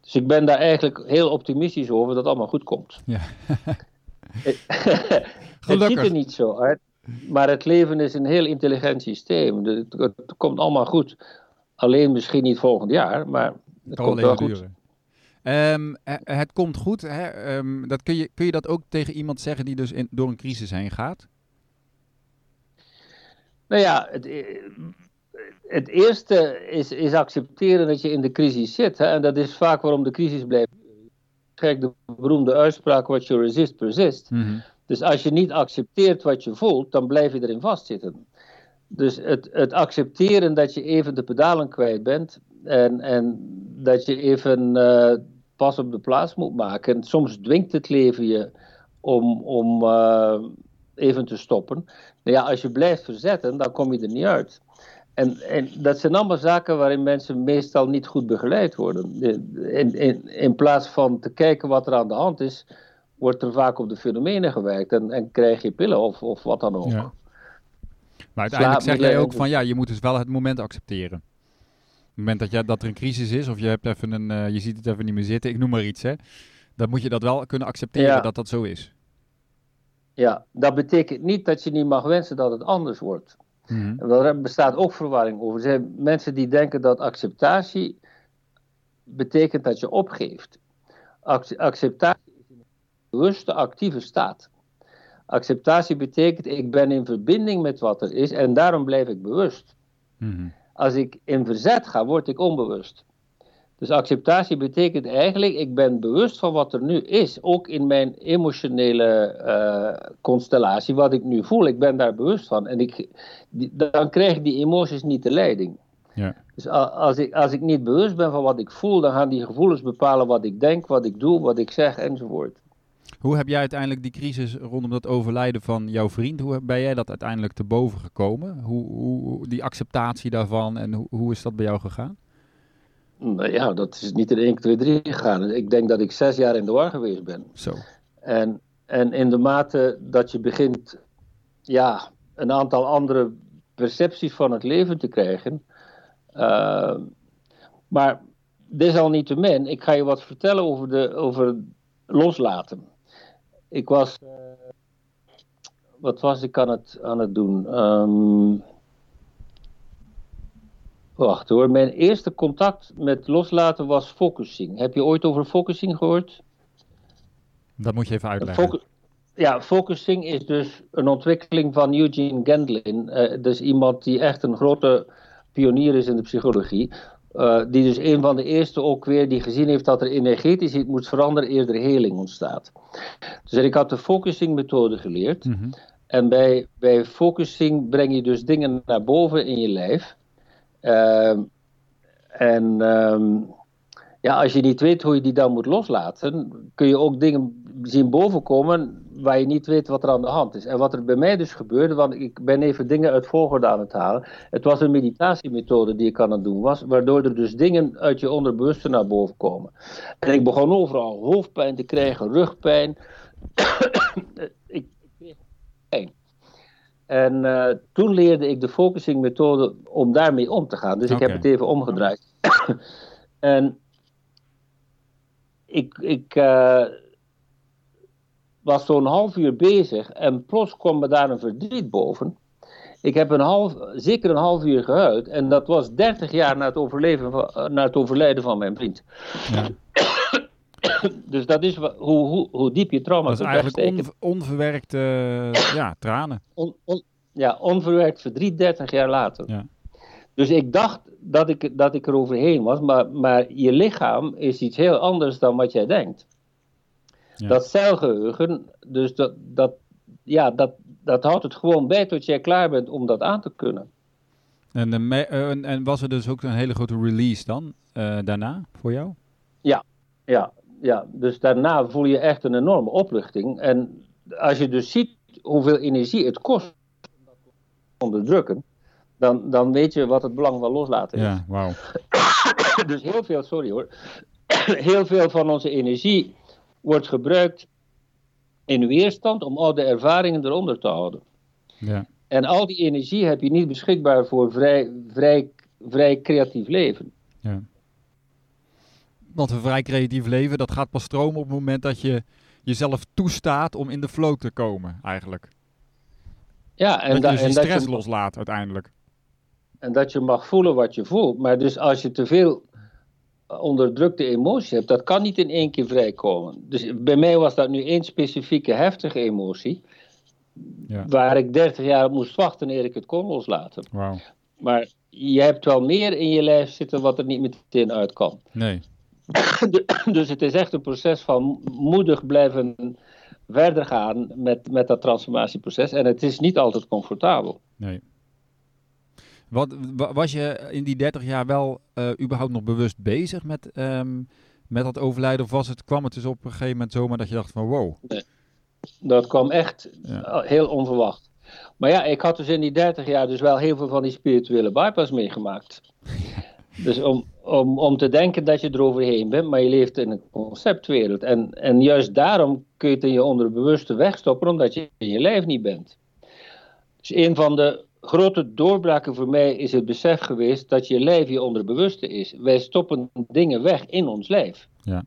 Dus ik ben daar eigenlijk heel optimistisch over dat het allemaal goed komt. Ja. <laughs> het ziet er niet zo uit, maar het leven is een heel intelligent systeem. Het, het komt allemaal goed. Alleen misschien niet volgend jaar, maar het komt wel goed. Um, het komt goed. Hè? Ehm, dat kun, je, kun je dat ook tegen iemand zeggen die dus in, door een crisis heen gaat? Nou ja, het, het eerste is, is accepteren dat je in de crisis zit. Hè? En dat is vaak waarom de crisis blijft. Kijk, de beroemde uitspraak: what you resist, persist. Mm Dus als je niet accepteert wat je voelt, dan blijf je erin vastzitten. Dus het, het accepteren dat je even de pedalen kwijt bent en, en dat je even uh, pas op de plaats moet maken. En soms dwingt het leven je om, om uh, even te stoppen. Nou ja, als je blijft verzetten, dan kom je er niet uit. En, en, dat zijn allemaal zaken waarin mensen meestal niet goed begeleid worden. In, in, in, plaats van te kijken wat er aan de hand is, wordt er vaak op de fenomenen gewerkt en, en krijg je pillen of, of wat dan ook. Ja. Maar uiteindelijk zeg jij ook van ja, je moet dus wel het moment accepteren. Het moment dat, je, dat er een crisis is of je, hebt even een, uh, je ziet het even niet meer zitten, ik noem maar iets, hè, dan moet je dat wel kunnen accepteren dat dat zo is. Ja, dat betekent niet dat je niet mag wensen dat het anders wordt. Mm Daar bestaat ook verwarring over. Er zijn mensen die denken dat acceptatie betekent dat je opgeeft. Acceptatie is een bewuste, actieve staat. Acceptatie betekent ik ben in verbinding met wat er is en daarom blijf ik bewust. Mhm. Als ik in verzet ga, word ik onbewust. Dus acceptatie betekent eigenlijk, ik ben bewust van wat er nu is, ook in mijn emotionele uh, constellatie, wat ik nu voel, ik ben daar bewust van. En ik, dan krijg ik die emoties niet de leiding. Ja. Dus als ik, als ik niet bewust ben van wat ik voel, dan gaan die gevoelens bepalen wat ik denk, wat ik doe, wat ik zeg enzovoort. Hoe heb jij uiteindelijk die crisis rondom dat overlijden van jouw vriend, hoe ben jij dat uiteindelijk te boven gekomen? Hoe, hoe die acceptatie daarvan en hoe, hoe is dat bij jou gegaan? Nou ja, dat is niet in 1, 2, 3 gegaan. Ik denk dat ik zes jaar in de war geweest ben. Zo. En, en in de mate dat je begint ja, een aantal andere percepties van het leven te krijgen. Uh, maar desalniettemin, ik ga je wat vertellen over, de, over loslaten. Ik was. Uh, wat was ik aan het, aan het doen? Um, Wacht hoor, mijn eerste contact met loslaten was focusing. Heb je ooit over focusing gehoord? Dat moet je even uitleggen. ja, focusing is dus een ontwikkeling van Eugene Gendlin. Uh, dus iemand die echt een grote pionier is in de psychologie. Uh, die dus een van de eerste ook weer die gezien heeft dat er energetisch iets moet veranderen eerder heling ontstaat. Dus ik had de focusing methode geleerd. Mhm. En bij, bij focusing breng je dus dingen naar boven in je lijf. Ehm, en ehm, ja, als je niet weet hoe je die dan moet loslaten, kun je ook dingen zien bovenkomen waar je niet weet wat er aan de hand is. En wat er bij mij dus gebeurde, want ik ben even dingen uit volgorde aan het halen. Het was een meditatiemethode die ik aan het doen was, waardoor er dus dingen uit je onderbewuste naar boven komen. En ik begon overal hoofdpijn te krijgen, rugpijn. ik, <coughs> ik pijn. En uh, toen leerde ik de focusing methode om daarmee om te gaan. Dus ik heb het even omgedraaid. <coughs> en ik, ik uh, was zo'n half uur bezig en plots kwam me daar een verdriet boven. Ik heb een half, zeker een half uur gehuild en dat was 30 jaar na het, overleven van, na het overlijden van mijn vriend. Ja. <coughs> dus dat is hoe, hoe, hoe diep je trauma Dat is eigenlijk onverwerkte ja, tranen. On, on, ja, onverwerkt verdriet 30 jaar later. Ja. Dus ik dacht dat ik, dat ik er overheen was, maar, maar je lichaam is iets heel anders dan wat jij denkt. Ja. Dat celgeheugen, dus dat, dat, ja, dat, dat houdt het gewoon bij tot jij klaar bent om dat aan te kunnen. En, en, en was er dus ook een hele grote release dan, uh, daarna, voor jou? Ja, ja ja, dus daarna voel je echt een enorme opluchting. En als je dus ziet hoeveel energie het kost om dat te onderdrukken, dan, dan weet je wat het belang van loslaten is. Ja, wauw. <coughs> dus heel veel, sorry hoor, <coughs> heel veel van onze energie wordt gebruikt in weerstand om al de ervaringen eronder te houden. Ja. En al die energie heb je niet beschikbaar voor vrij, vrij, vrij creatief leven. Ja. Want een vrij creatief leven, dat gaat pas stromen op het moment dat je jezelf toestaat om in de flow te komen, eigenlijk. Ja, en, dat je dus stress je, loslaat uiteindelijk. En dat je mag voelen wat je voelt. Maar dus als je te veel onderdrukte emotie hebt, dat kan niet in één keer vrijkomen. Dus bij mij was dat nu één specifieke heftige emotie. Ja. Waar ik 30 jaar op moest wachten eer ik het kon loslaten. Wow. Maar je hebt wel meer in je lijf zitten wat er niet meteen uit kan. Nee. <coughs> <coughs> dus het is echt een proces van moedig blijven verder gaan met, met dat transformatieproces. En het is niet altijd comfortabel. Nee. Wat, was je in die 30 jaar wel uh, überhaupt nog bewust bezig met, um, met dat overlijden? Of was het, kwam het dus op een gegeven moment zomaar dat je dacht van wow? Nee, dat kwam echt heel onverwacht. Maar ja, ik had dus in die 30 jaar dus wel heel veel van die spirituele bypass meegemaakt. <laughs> Dus om, om, om te denken dat je eroverheen bent, maar je leeft in een conceptwereld. En, en juist daarom kun je het in je onderbewuste wegstoppen, omdat je in je lijf niet bent. Dus een van de grote doorbraken voor mij is het besef geweest dat je lijf je onderbewuste is. Wij stoppen dingen weg in ons lijf. Ja.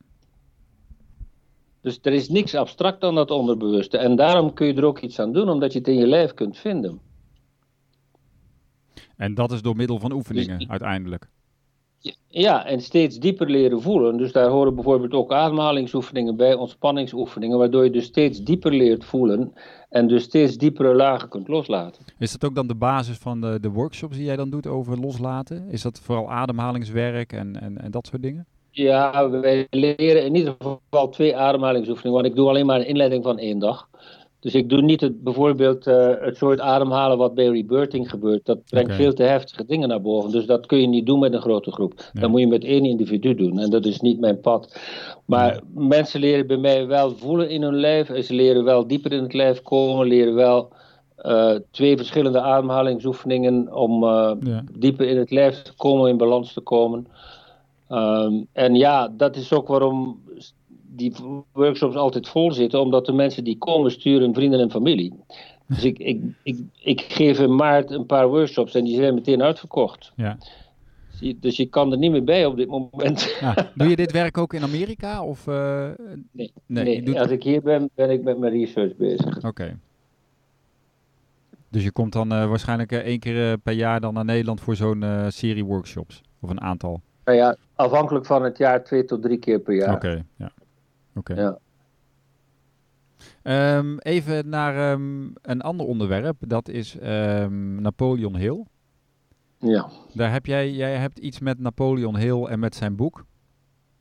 Dus er is niks abstract dan dat onderbewuste. En daarom kun je er ook iets aan doen, omdat je het in je lijf kunt vinden. En dat is door middel van oefeningen dus, uiteindelijk. Ja, en steeds dieper leren voelen. Dus daar horen bijvoorbeeld ook ademhalingsoefeningen bij, ontspanningsoefeningen, waardoor je dus steeds dieper leert voelen en dus steeds diepere lagen kunt loslaten. Is dat ook dan de basis van de, de workshops die jij dan doet over loslaten? Is dat vooral ademhalingswerk en, en, en dat soort dingen? Ja, wij leren in ieder geval twee ademhalingsoefeningen, want ik doe alleen maar een inleiding van één dag. Dus ik doe niet het, bijvoorbeeld uh, het soort ademhalen wat bij rebirthing gebeurt. Dat brengt veel te heftige dingen naar boven. Dus dat kun je niet doen met een grote groep. Ja. Dat moet je met één individu doen. En dat is niet mijn pad. Maar mensen leren bij mij wel voelen in hun lijf. En ze leren wel dieper in het lijf komen. Leren wel uh, twee verschillende ademhalingsoefeningen om uh, ja. dieper in het lijf te komen, in balans te komen. Um, en ja, dat is ook waarom die workshops altijd vol zitten, omdat de mensen die komen sturen vrienden en familie. Dus ik, ik, ik, ik geef in maart een paar workshops en die zijn meteen uitverkocht. Ja. Dus je kan er niet meer bij op dit moment. Ja. Doe je dit werk ook in Amerika? Of, uh... nee, nee, nee doet... als ik hier ben, ben ik met mijn research bezig. Oké. Okay. Dus je komt dan uh, waarschijnlijk uh, één keer per jaar dan naar Nederland voor zo'n serie workshops? Of een aantal? Nou ja, afhankelijk van het jaar twee tot drie keer per jaar. Oké, ja. Oké. Ja. Um, even naar um, een ander onderwerp. Dat is um, Napoleon Hill. Ja. Daar heb jij, jij hebt iets met Napoleon Hill en met zijn boek.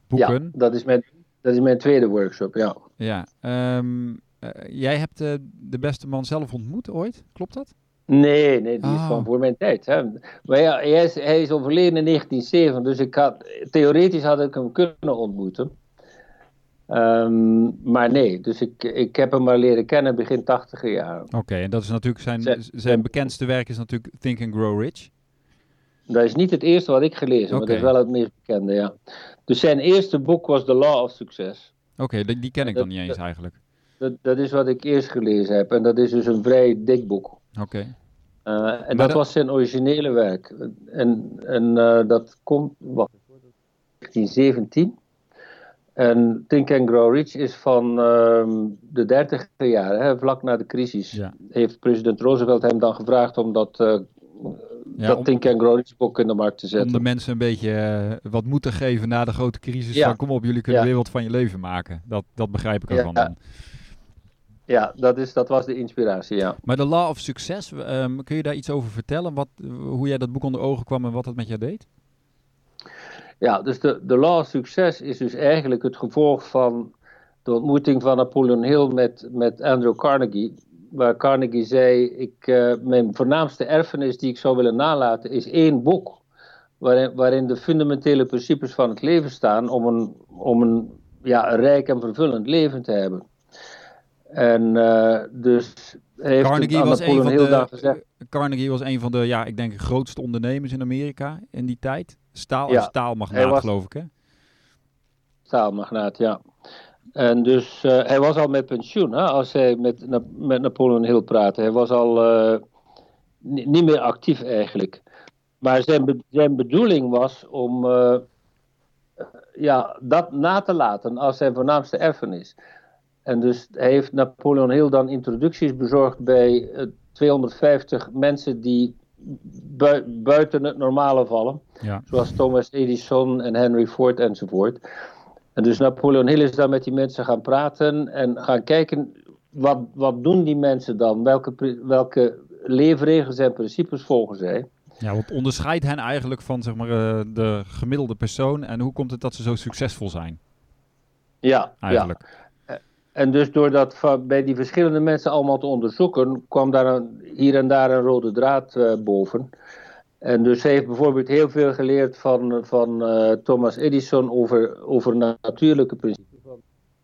Boeken. Ja, dat is mijn, dat is mijn tweede workshop, ja. Ja. Uh, jij hebt uh, de beste man zelf ontmoet ooit, klopt dat? Nee, nee, die is oh. van voor mijn tijd. Hè. Maar ja, hij is, hij is overleden in 1907, dus ik had, theoretisch had ik hem kunnen ontmoeten. Um, maar nee, dus ik, ik heb hem maar leren kennen begin tachtiger jaren. Oké, okay, en dat is natuurlijk zijn, zijn, bekendste werk is natuurlijk Think and Grow Rich. Dat is niet het eerste wat ik gelezen heb, okay. maar dat is wel het meest bekende, ja. Dus zijn eerste boek was The Law of Success. Oké, okay, die, die ken ik dat, dan niet eens eigenlijk. Dat, dat is wat ik eerst gelezen heb en dat is dus een vrij dik boek. Oké. Uh, en maar dat, dat, was zijn originele werk. En, en uh, dat komt, wacht, 1917. En Think and Grow Rich is van uh, de dertiger jaren, hè, vlak na de crisis. Ja. Heeft president Roosevelt hem dan gevraagd om dat, uh, ja, dat om, Think and Grow Rich boek in de markt te zetten. Om de mensen een beetje uh, wat moed te geven na de grote crisis. Ja. Van kom op, jullie kunnen weer wat van je leven maken. Dat, dat begrijp ik ervan dan. Ja, dat, is, dat was de inspiratie, ja. Maar de Law of Success, um, kun je daar iets over vertellen? Wat, hoe jij dat boek onder ogen kwam en wat dat met jou deed? Ja, dus de, de law of succes is dus eigenlijk het gevolg van de ontmoeting van Napoleon Hill met, met Andrew Carnegie. Waar Carnegie zei: ik, uh, Mijn voornaamste erfenis die ik zou willen nalaten is één boek. Waarin, waarin de fundamentele principes van het leven staan om een, om een, ja, een rijk en vervullend leven te hebben. En uh, dus heeft Carnegie was, een van de, gezegd, Carnegie was een van de, ja, ik denk, grootste ondernemers in Amerika in die tijd. Staal, ja, staalmagnaat, was, geloof ik, hè? Staalmagnaat, ja. En dus uh, hij was al met pensioen, hè, als hij met, met Napoleon Hill praatte. Hij was al uh, niet meer actief eigenlijk. Maar zijn, be zijn bedoeling was om uh, ja, dat na te laten als zijn voornaamste erfenis. En dus heeft Napoleon Hill dan introducties bezorgd bij 250 mensen die bui buiten het normale vallen. Ja. Zoals Thomas Edison en Henry Ford enzovoort. En dus Napoleon Hill is dan met die mensen gaan praten en gaan kijken wat, wat doen die mensen dan? Welke, welke leefregels en principes volgen zij? Ja, wat onderscheidt hen eigenlijk van zeg maar, uh, de gemiddelde persoon en hoe komt het dat ze zo succesvol zijn? Ja, eigenlijk. Ja. En dus door dat bij die verschillende mensen allemaal te onderzoeken, kwam daar een, hier en daar een rode draad uh, boven. En dus hij heeft bijvoorbeeld heel veel geleerd van, van uh, Thomas Edison over, over natuurlijke principes.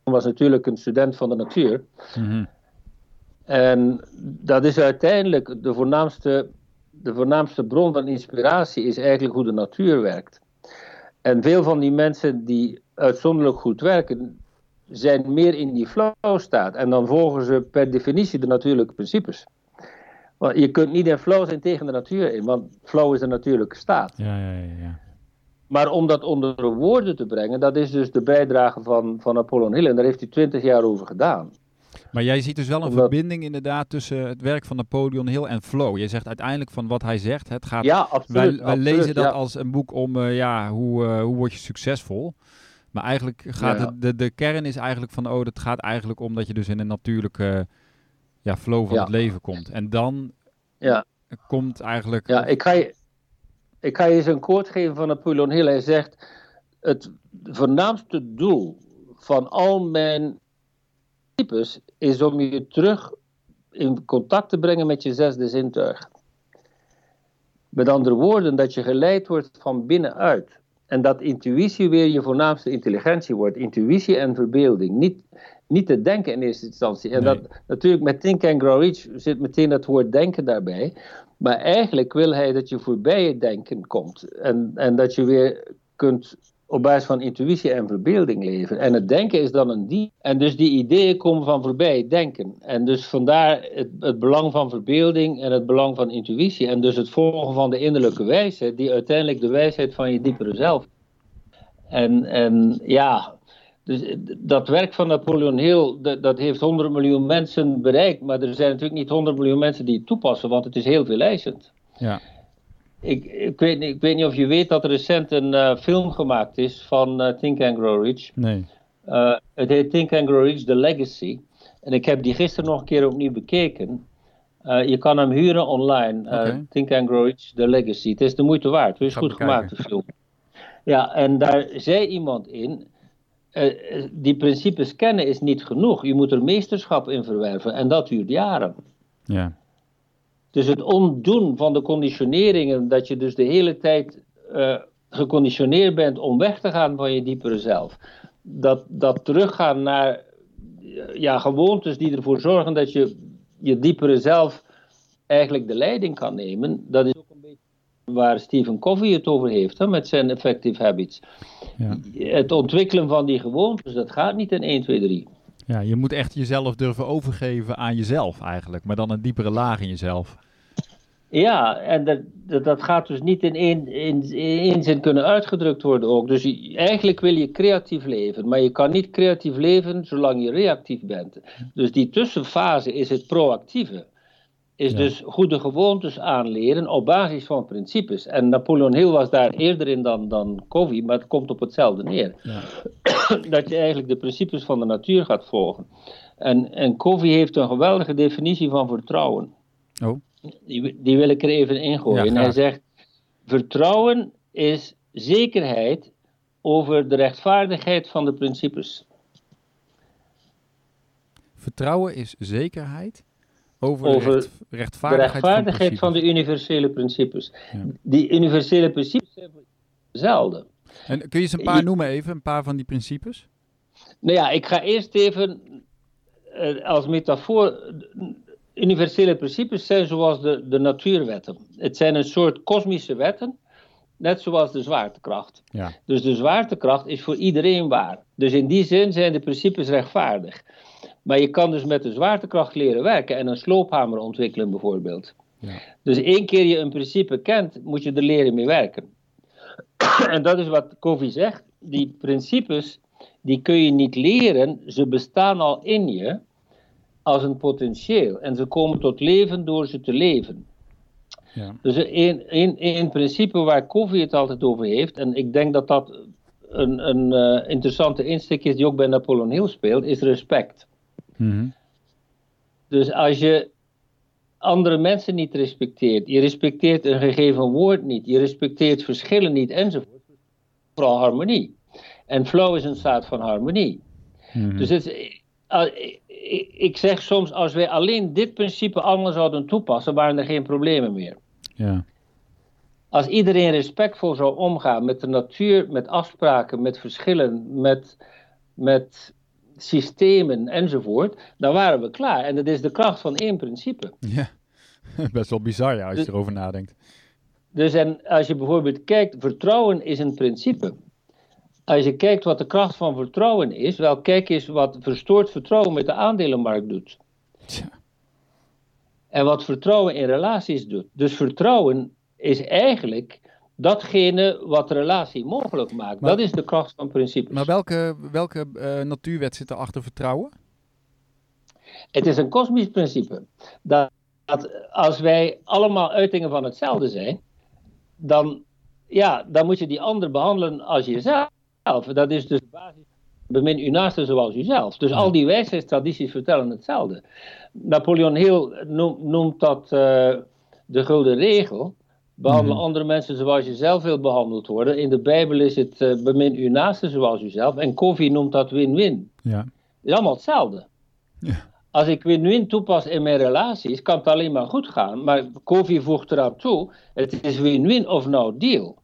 Hij was natuurlijk een student van de natuur. Mm -hmm. En dat is uiteindelijk de voornaamste, de voornaamste bron van inspiratie, is eigenlijk hoe de natuur werkt. En veel van die mensen die uitzonderlijk goed werken, zijn meer in die flow staat. En dan volgen ze per definitie de natuurlijke principes. Want je kunt niet in flow zijn tegen de natuur in, want flow is de natuurlijke staat. Ja, ja, ja, ja. Maar om dat onder woorden te brengen, dat is dus de bijdrage van, van Apollon Hill. En daar heeft hij twintig jaar over gedaan. Maar jij ziet dus wel een verbinding inderdaad tussen het werk van Napoleon Hill en flow. Je zegt uiteindelijk van wat hij zegt, het gaat... Ja, absoluut. Wij, wij lezen dat als een boek om, uh, ja, hoe, uh, hoe word je succesvol? Maar eigenlijk gaat ja. het, de, de kern is eigenlijk van, oh, het gaat eigenlijk om dat je dus in een natuurlijke ja, flow van het leven komt. En dan ja. komt eigenlijk... Ja, ik ga je, ik ga je eens een quote geven van Napoleon Hill. Hij zegt, het voornaamste doel van al mijn types is om je terug in contact te brengen met je zesde zintuig. Met andere woorden, dat je geleid wordt van binnenuit. En dat intuïtie weer je voornaamste intelligentie wordt. Intuïtie en verbeelding. Niet, niet te denken in eerste instantie. En dat, natuurlijk met Think and Grow Rich zit meteen dat woord denken daarbij. Maar eigenlijk wil hij dat je voorbij het denken komt. En, en dat je weer kunt op basis van intuïtie en verbeelding leven. En het denken is dan een die. En dus die ideeën komen van voorbij het denken. En dus vandaar het, het, belang van verbeelding en het belang van intuïtie. En dus het volgen van de innerlijke wijsheid, die uiteindelijk de wijsheid van je diepere zelf. En, en ja, dus dat werk van Napoleon Hill, dat, dat heeft 100 miljoen mensen bereikt. Maar er zijn natuurlijk niet 100 miljoen mensen die het toepassen, want het is heel veel eisend. Ja. Ik, ik, weet, ik weet niet of je weet dat er recent een uh, film gemaakt is van uh, Think and Grow Rich. Nee. Uh, het heet Think and Grow Rich, The Legacy. En ik heb die gisteren nog een keer opnieuw bekeken. je kan hem huren online. Okay. Think and Grow Rich, The Legacy. Het is de moeite waard. Het is goed gemaakt, de film. Ja, en daar zei iemand in... die principes kennen is niet genoeg. Je moet er meesterschap in verwerven. En dat duurt jaren. Ja. Dus het ondoen van de conditioneringen, dat je dus de hele tijd uh, geconditioneerd bent om weg te gaan van je diepere zelf. Dat, dat teruggaan naar ja, gewoontes die ervoor zorgen dat je je diepere zelf eigenlijk de leiding kan nemen. Dat is ook een beetje waar Stephen Covey het over heeft hè, met zijn effective habits. Ja. Het ontwikkelen van die gewoontes, dat gaat niet in 1, 2, 3. Ja, je moet echt jezelf durven overgeven aan jezelf eigenlijk, maar dan een diepere laag in jezelf. Ja, en dat, dat, gaat dus niet in één, in, één zin kunnen uitgedrukt worden ook. Dus eigenlijk wil je creatief leven, maar je kan niet creatief leven zolang je reactief bent. Dus die tussenfase is het proactieve. Is dus goede gewoontes aanleren op basis van principes. En Napoleon Hill was daar eerder in dan, dan Covey, maar het komt op hetzelfde neer. Ja. <clears throat> dat je eigenlijk de principes van de natuur gaat volgen. En, en Covey heeft een geweldige definitie van vertrouwen. Oh. Die, die wil ik er even ingooien. Ja, hij zegt: Vertrouwen is zekerheid over de rechtvaardigheid van de principes. Vertrouwen is zekerheid over, over de rechtvaardigheid, de rechtvaardigheid van, de universele principes. Die universele principes zijn hetzelfde. En kun je eens een paar noemen even, een paar van die principes? Nou ja, ik ga eerst even uh, als metafoor universele principes zijn zoals de, de natuurwetten. Het zijn een soort kosmische wetten, net zoals de zwaartekracht. Ja. Dus de zwaartekracht is voor iedereen waar. Dus in die zin zijn de principes rechtvaardig. Maar je kan dus met de zwaartekracht leren werken en een sloophamer ontwikkelen bijvoorbeeld. Ja. Dus één keer je een principe kent, moet je er leren mee werken. <clears throat> en dat is wat Covey zegt. Die principes, die kun je niet leren, ze bestaan al in je als een potentieel. En ze komen tot leven door ze te leven. Ja. Dus een, principe waar Covey het altijd over heeft, en ik denk dat dat een, een uh, interessante insteek is die ook bij Napoleon Hill speelt, is respect. Mm Dus als je andere mensen niet respecteert, je respecteert een gegeven woord niet, je respecteert verschillen niet enzovoort, vooral harmonie. En flow is een staat van harmonie. Mm Dus het, ik zeg soms, als wij alleen dit principe allemaal zouden toepassen, waren er geen problemen meer. Ja. Als iedereen respectvol zou omgaan met de natuur, met afspraken, met verschillen, met, met systemen enzovoort, dan waren we klaar. En dat is de kracht van één principe. Ja, <laughs> best wel bizar ja, als je erover nadenkt. Dus en als je bijvoorbeeld kijkt, vertrouwen is een principe als je kijkt wat de kracht van vertrouwen is, wel kijk eens wat verstoord vertrouwen met de aandelenmarkt doet. Tja. En wat vertrouwen in relaties doet. Dus vertrouwen is eigenlijk datgene wat de relatie mogelijk maakt. dat is de kracht van principes. Maar welke, welke uh, natuurwet zit er achter vertrouwen? Het is een kosmisch principe. Dat, dat als wij allemaal uitingen van hetzelfde zijn, dan, ja, dan moet je die ander behandelen als jezelf. Dat is dus de basis. Bemin uw naaste zoals uzelf. Dus al die wijsheidstradities vertellen hetzelfde. Napoleon Hill noemt, noemt dat uh, de gouden regel. Behandel mm andere mensen zoals je zelf wil behandeld worden. In de Bijbel is het uh, bemin uw naaste zoals uzelf. En Kofi noemt dat win-win. Ja. Het is allemaal hetzelfde. Ja. Als ik win-win toepas in mijn relaties, kan het alleen maar goed gaan. Maar Kofi voegt eraan toe, het is win-win of no deal.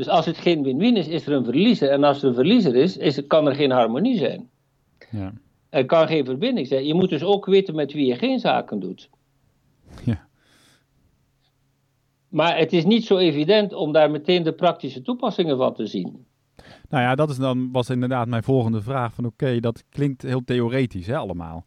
Dus als het geen win-win is, is er een verliezer. En als er een verliezer is, is kan er geen harmonie zijn. Ja. Er kan geen verbinding zijn. Je moet dus ook weten met wie je geen zaken doet. Ja. Maar het is niet zo evident om daar meteen de praktische toepassingen van te zien. Nou ja, dat is dan, was inderdaad mijn volgende vraag. Van oké, dat klinkt heel theoretisch hè, allemaal.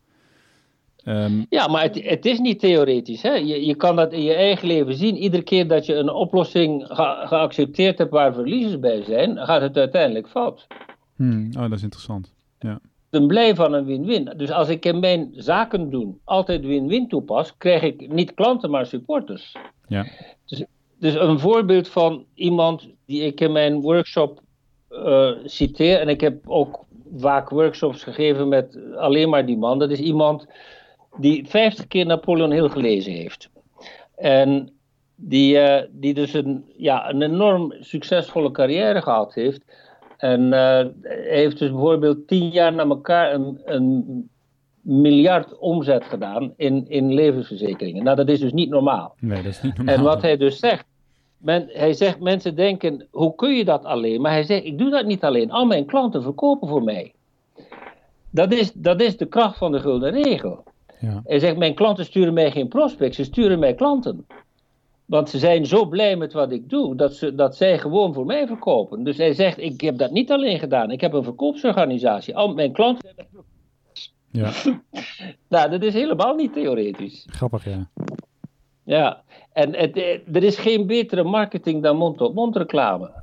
Ehm, ja, maar het, het, is niet theoretisch. Hè? Je, je kan dat in je eigen leven zien. Iedere keer dat je een oplossing geaccepteerd hebt waar verliezers bij zijn, gaat het uiteindelijk fout. Hmm, oh, dat is interessant. Ja. Ik ben blij van een win-win. Dus als ik in mijn zaken doen altijd win-win toepas, krijg ik niet klanten, maar supporters. Ja. Dus, dus een voorbeeld van iemand die ik in mijn workshop uh, citeer, en ik heb ook vaak workshops gegeven met alleen maar die man, dat is iemand die 50 keer Napoleon Hill gelezen heeft. En die, uh, die dus een, ja, een enorm succesvolle carrière gehad heeft. En uh, heeft dus bijvoorbeeld tien jaar na elkaar een, een miljard omzet gedaan in, in levensverzekeringen. Nou, dat is dus niet normaal. Nee, dat is niet normaal. En wat hij dus zegt, men, hij zegt, mensen denken, hoe kun je dat alleen? Maar hij zegt, ik doe dat niet alleen. Al mijn klanten verkopen voor mij. Dat is, dat is de kracht van de gulden regel. Ja. Hij zegt, mijn klanten sturen mij geen prospects, ze sturen mij klanten. Want ze zijn zo blij met wat ik doe, dat, ze, dat zij gewoon voor mij verkopen. Dus hij zegt, ik heb dat niet alleen gedaan, ik heb een verkoopsorganisatie. Al mijn klanten. Ja. <laughs> nou, dat is helemaal niet theoretisch. Grappig, ja. Ja, en het, er is geen betere marketing dan mond-op-mond reclame.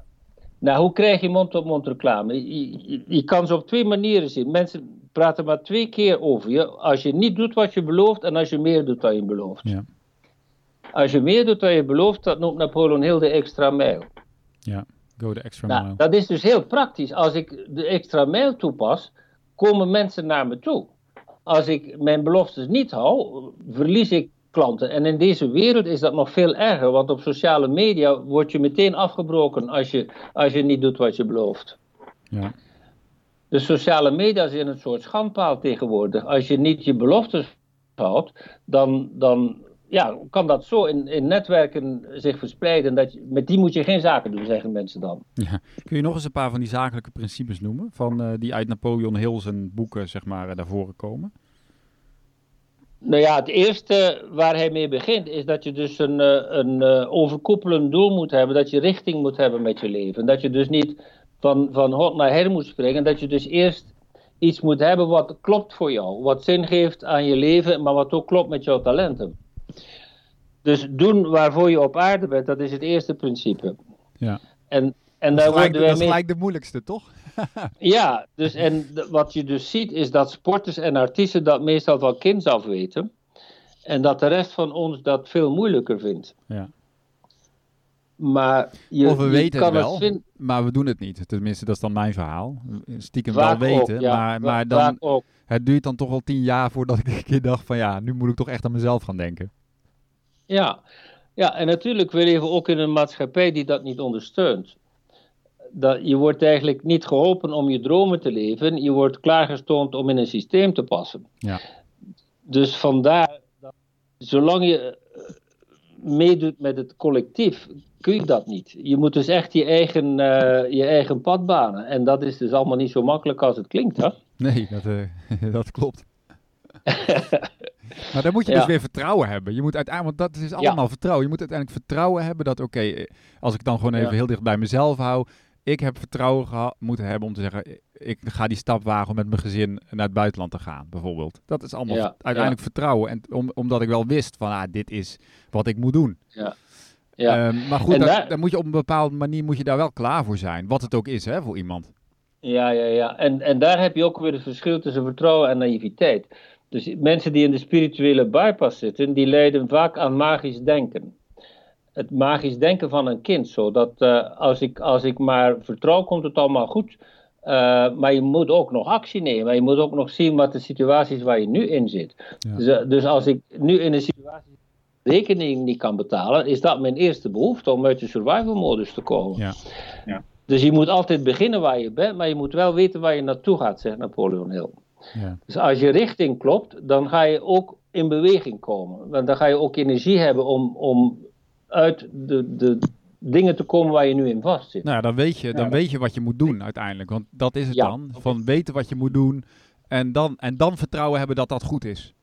Nou, hoe krijg je mond-op-mond reclame? Je, je, kan ze op twee manieren zien. Mensen praten maar twee keer over je. Als je niet doet wat je belooft en als je meer doet dan je belooft. Ja. Als je meer doet dan je belooft, dat noemt Napoleon heel de extra mijl. Ja, go de extra nou, mile. Dat is dus heel praktisch. Als ik de extra mijl toepas, komen mensen naar me toe. Als ik mijn beloftes niet hou, verlies ik klanten. En in deze wereld is dat nog veel erger, want op sociale media word je meteen afgebroken als je, als je niet doet wat je belooft. Ja. De sociale media zijn een soort schandpaal tegenwoordig. Als je niet je beloftes houdt, dan, dan ja, kan dat zo in, in netwerken zich verspreiden. Dat je, met die moet je geen zaken doen, zeggen mensen dan. Ja. Kun je nog eens een paar van die zakelijke principes noemen? Van, uh, die uit Napoleon Hill zijn boeken zeg maar, uh, voren komen? Nou ja, het eerste waar hij mee begint is dat je dus een, eh, een overkoepelend doel moet hebben. Dat je richting moet hebben met je leven. Dat je dus niet van, van hot naar her moet springen. Dat je dus eerst iets moet hebben wat klopt voor jou. Wat zin geeft aan je leven, maar wat ook klopt met jouw talenten. Dus doen waarvoor je op aarde bent, dat is het eerste principe. Ja. En, en daar worden wij dat is gelijk de moeilijkste, toch? <laughs> ja, dus en wat je dus ziet is dat sporters en artiesten dat meestal van kinds af weten. En dat de rest van ons dat veel moeilijker vindt. Ja. Maar je, of we weten het wel, maar we doen het niet. Tenminste, dat is dan mijn verhaal. Stiekem wel weten, maar, maar dan, het duurt dan toch wel tien jaar voordat ik <laughs> een keer dacht van ja, nu moet ik toch echt aan mezelf gaan denken. Ja, ja en natuurlijk, we leven ook in een maatschappij die dat niet ondersteunt. Dat, je wordt eigenlijk niet geholpen om je dromen te leven, je wordt klaargestoomd om in een systeem te passen. Ja. Dus vandaar, dat, zolang je eh, meedoet met het collectief, kun je dat niet. Je moet dus echt je eigen, uh, je eigen pad banen. En dat is dus allemaal niet zo makkelijk als het klinkt, hè? Nee, dat, uh, <laughs> dat klopt. <laughs> maar dan moet je dus weer vertrouwen hebben. Je moet uiteindelijk, want dat is allemaal vertrouwen. Je moet uiteindelijk vertrouwen hebben dat, oké, eh, als ik dan gewoon even heel dicht bij mezelf hou, ik heb vertrouwen gehad, moeten hebben om te zeggen, ik ga die stap wagen om met mijn gezin naar het buitenland te gaan, bijvoorbeeld. Dat is allemaal uiteindelijk vertrouwen. En om, omdat ik wel wist van, ah, dit is wat ik moet doen. Ja. Ja. Ehm, maar goed, dan, moet je op een bepaalde manier moet je daar wel klaar voor zijn. Wat het ook is hè, voor iemand. Ja, ja, ja. En, en daar heb je ook weer het verschil tussen vertrouwen en naïviteit. Dus mensen die in de spirituele bypass zitten, die lijden vaak aan magisch denken. Het magisch denken van een kind, zo dat uh, als, ik, als ik maar vertrouw, komt het allemaal goed. Uh, maar je moet ook nog actie nemen. Je moet ook nog zien wat de situatie is waar je nu in zit. Ja. Dus, dus, als ik nu in een situatie rekening niet kan betalen, is dat mijn eerste behoefte om uit de survival modus te komen. Ja. Ja. Dus je moet altijd beginnen waar je bent, maar je moet wel weten waar je naartoe gaat, zegt Napoleon Hill. Ja. Dus als je richting klopt, dan ga je ook in beweging komen. Want dan ga je ook energie hebben om, om uit de, de dingen te komen waar je nu in vast zit. Nou ja, dan weet je, dan weet je wat je moet doen uiteindelijk. Want dat is het dan. Van weten wat je moet doen en dan, en dan vertrouwen hebben dat dat goed is.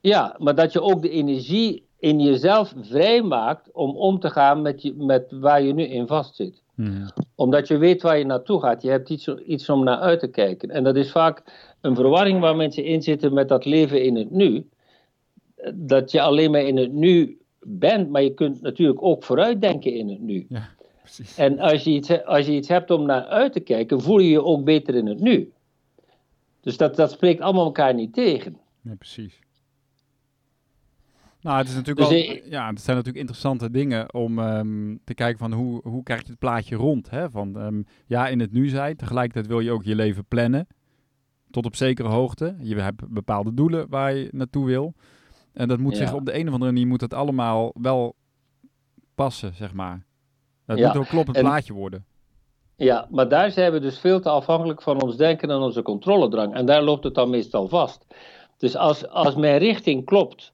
Ja, maar dat je ook de energie in jezelf vrijmaakt om om te gaan met, je, met waar je nu in vast zit. Hmm. Omdat je weet waar je naartoe gaat. Je hebt iets, iets om naar uit te kijken. En dat is vaak een verwarring waar mensen in zitten met dat leven in het nu. Dat je alleen maar in het nu bent, maar je kunt natuurlijk ook vooruitdenken in het nu. Ja. En als je, iets, als je iets hebt om naar uit te kijken, voel je je ook beter in het nu. Dus dat, dat spreekt allemaal elkaar niet tegen. Nee, precies. Nou, het, is natuurlijk dus wel, ja, het zijn natuurlijk interessante dingen om um, te kijken van hoe, hoe krijg je het plaatje rond. Hè? Van um, ja, in het nu zijn. Tegelijkertijd wil je ook je leven plannen. Tot op zekere hoogte. Je hebt bepaalde doelen waar je naartoe wil. En dat moet zich op de een of andere manier moet dat allemaal wel passen, zeg maar. Dat moet ook kloppend plaatje worden. Ja, maar daar zijn we dus veel te afhankelijk van ons denken en onze controledrang. En daar loopt het dan meestal vast. Dus als, als mijn richting klopt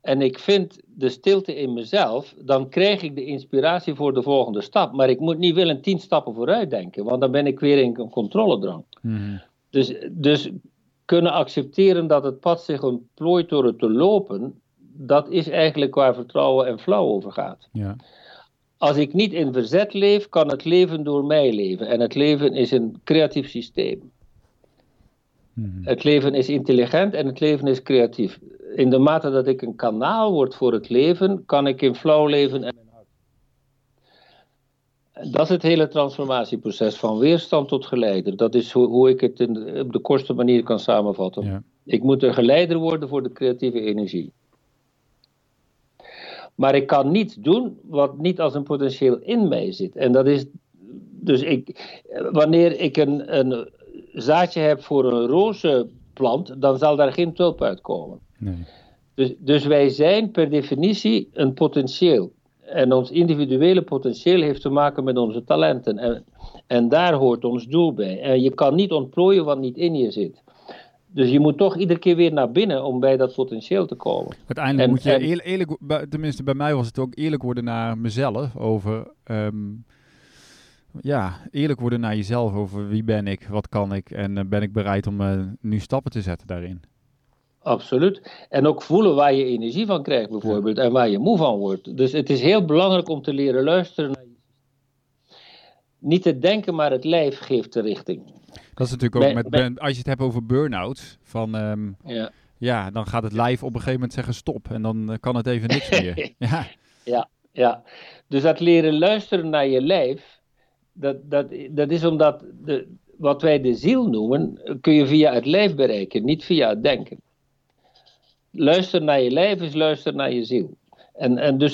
en ik vind de stilte in mezelf, dan krijg ik de inspiratie voor de volgende stap. Maar ik moet niet willen tien stappen vooruit denken, want dan ben ik weer in een controledrang. Mm dus, dus kunnen accepteren dat het pad zich ontplooit door het te lopen, dat is eigenlijk waar vertrouwen en flow over gaat. Ja. Als ik niet in verzet leef, kan het leven door mij leven. En het leven is een creatief systeem. Mhm. Het leven is intelligent en het leven is creatief. In de mate dat ik een kanaal word voor het leven, kan ik in flow leven en dat is het hele transformatieproces van weerstand tot geleider. Dat is hoe, hoe ik het in op de kortste manier kan samenvatten. Ja. Ik moet een geleider worden voor de creatieve energie. Maar ik kan niets doen wat niet als een potentieel in mij zit. En dat is dus ik, wanneer ik een, een zaadje heb voor een rozenplant, dan zal daar geen tulp uitkomen. Nee. Dus, dus wij zijn per definitie een potentieel. En ons individuele potentieel heeft te maken met onze talenten. En, en daar hoort ons doel bij. En je kan niet ontplooien wat niet in je zit. Dus je moet toch iedere keer weer naar binnen om bij dat potentieel te komen. Uiteindelijk moet je eerlijk, eerlijk, tenminste bij mij was het ook eerlijk worden naar mezelf over, ehm, ja, eerlijk worden naar jezelf over wie ben ik, wat kan ik en uh, ben ik bereid om uh, nu stappen te zetten daarin. Absoluut. En ook voelen waar je energie van krijgt, bijvoorbeeld, en waar je moe van wordt. Dus het is heel belangrijk om te leren luisteren naar je. Niet het denken, maar het lijf geeft de richting. Dat is natuurlijk ook met, als je het hebt over burn-out, van ehm, ja. ja, dan gaat het lijf op een gegeven moment zeggen stop en dan eh, kan het even niks meer. <laughs> ja. ja, ja. Dus dat leren luisteren naar je lijf, dat, dat, dat is omdat de, wat wij de ziel noemen, kun je via het lijf bereiken, niet via het denken luister naar je lijf is luister naar je ziel. En, en dus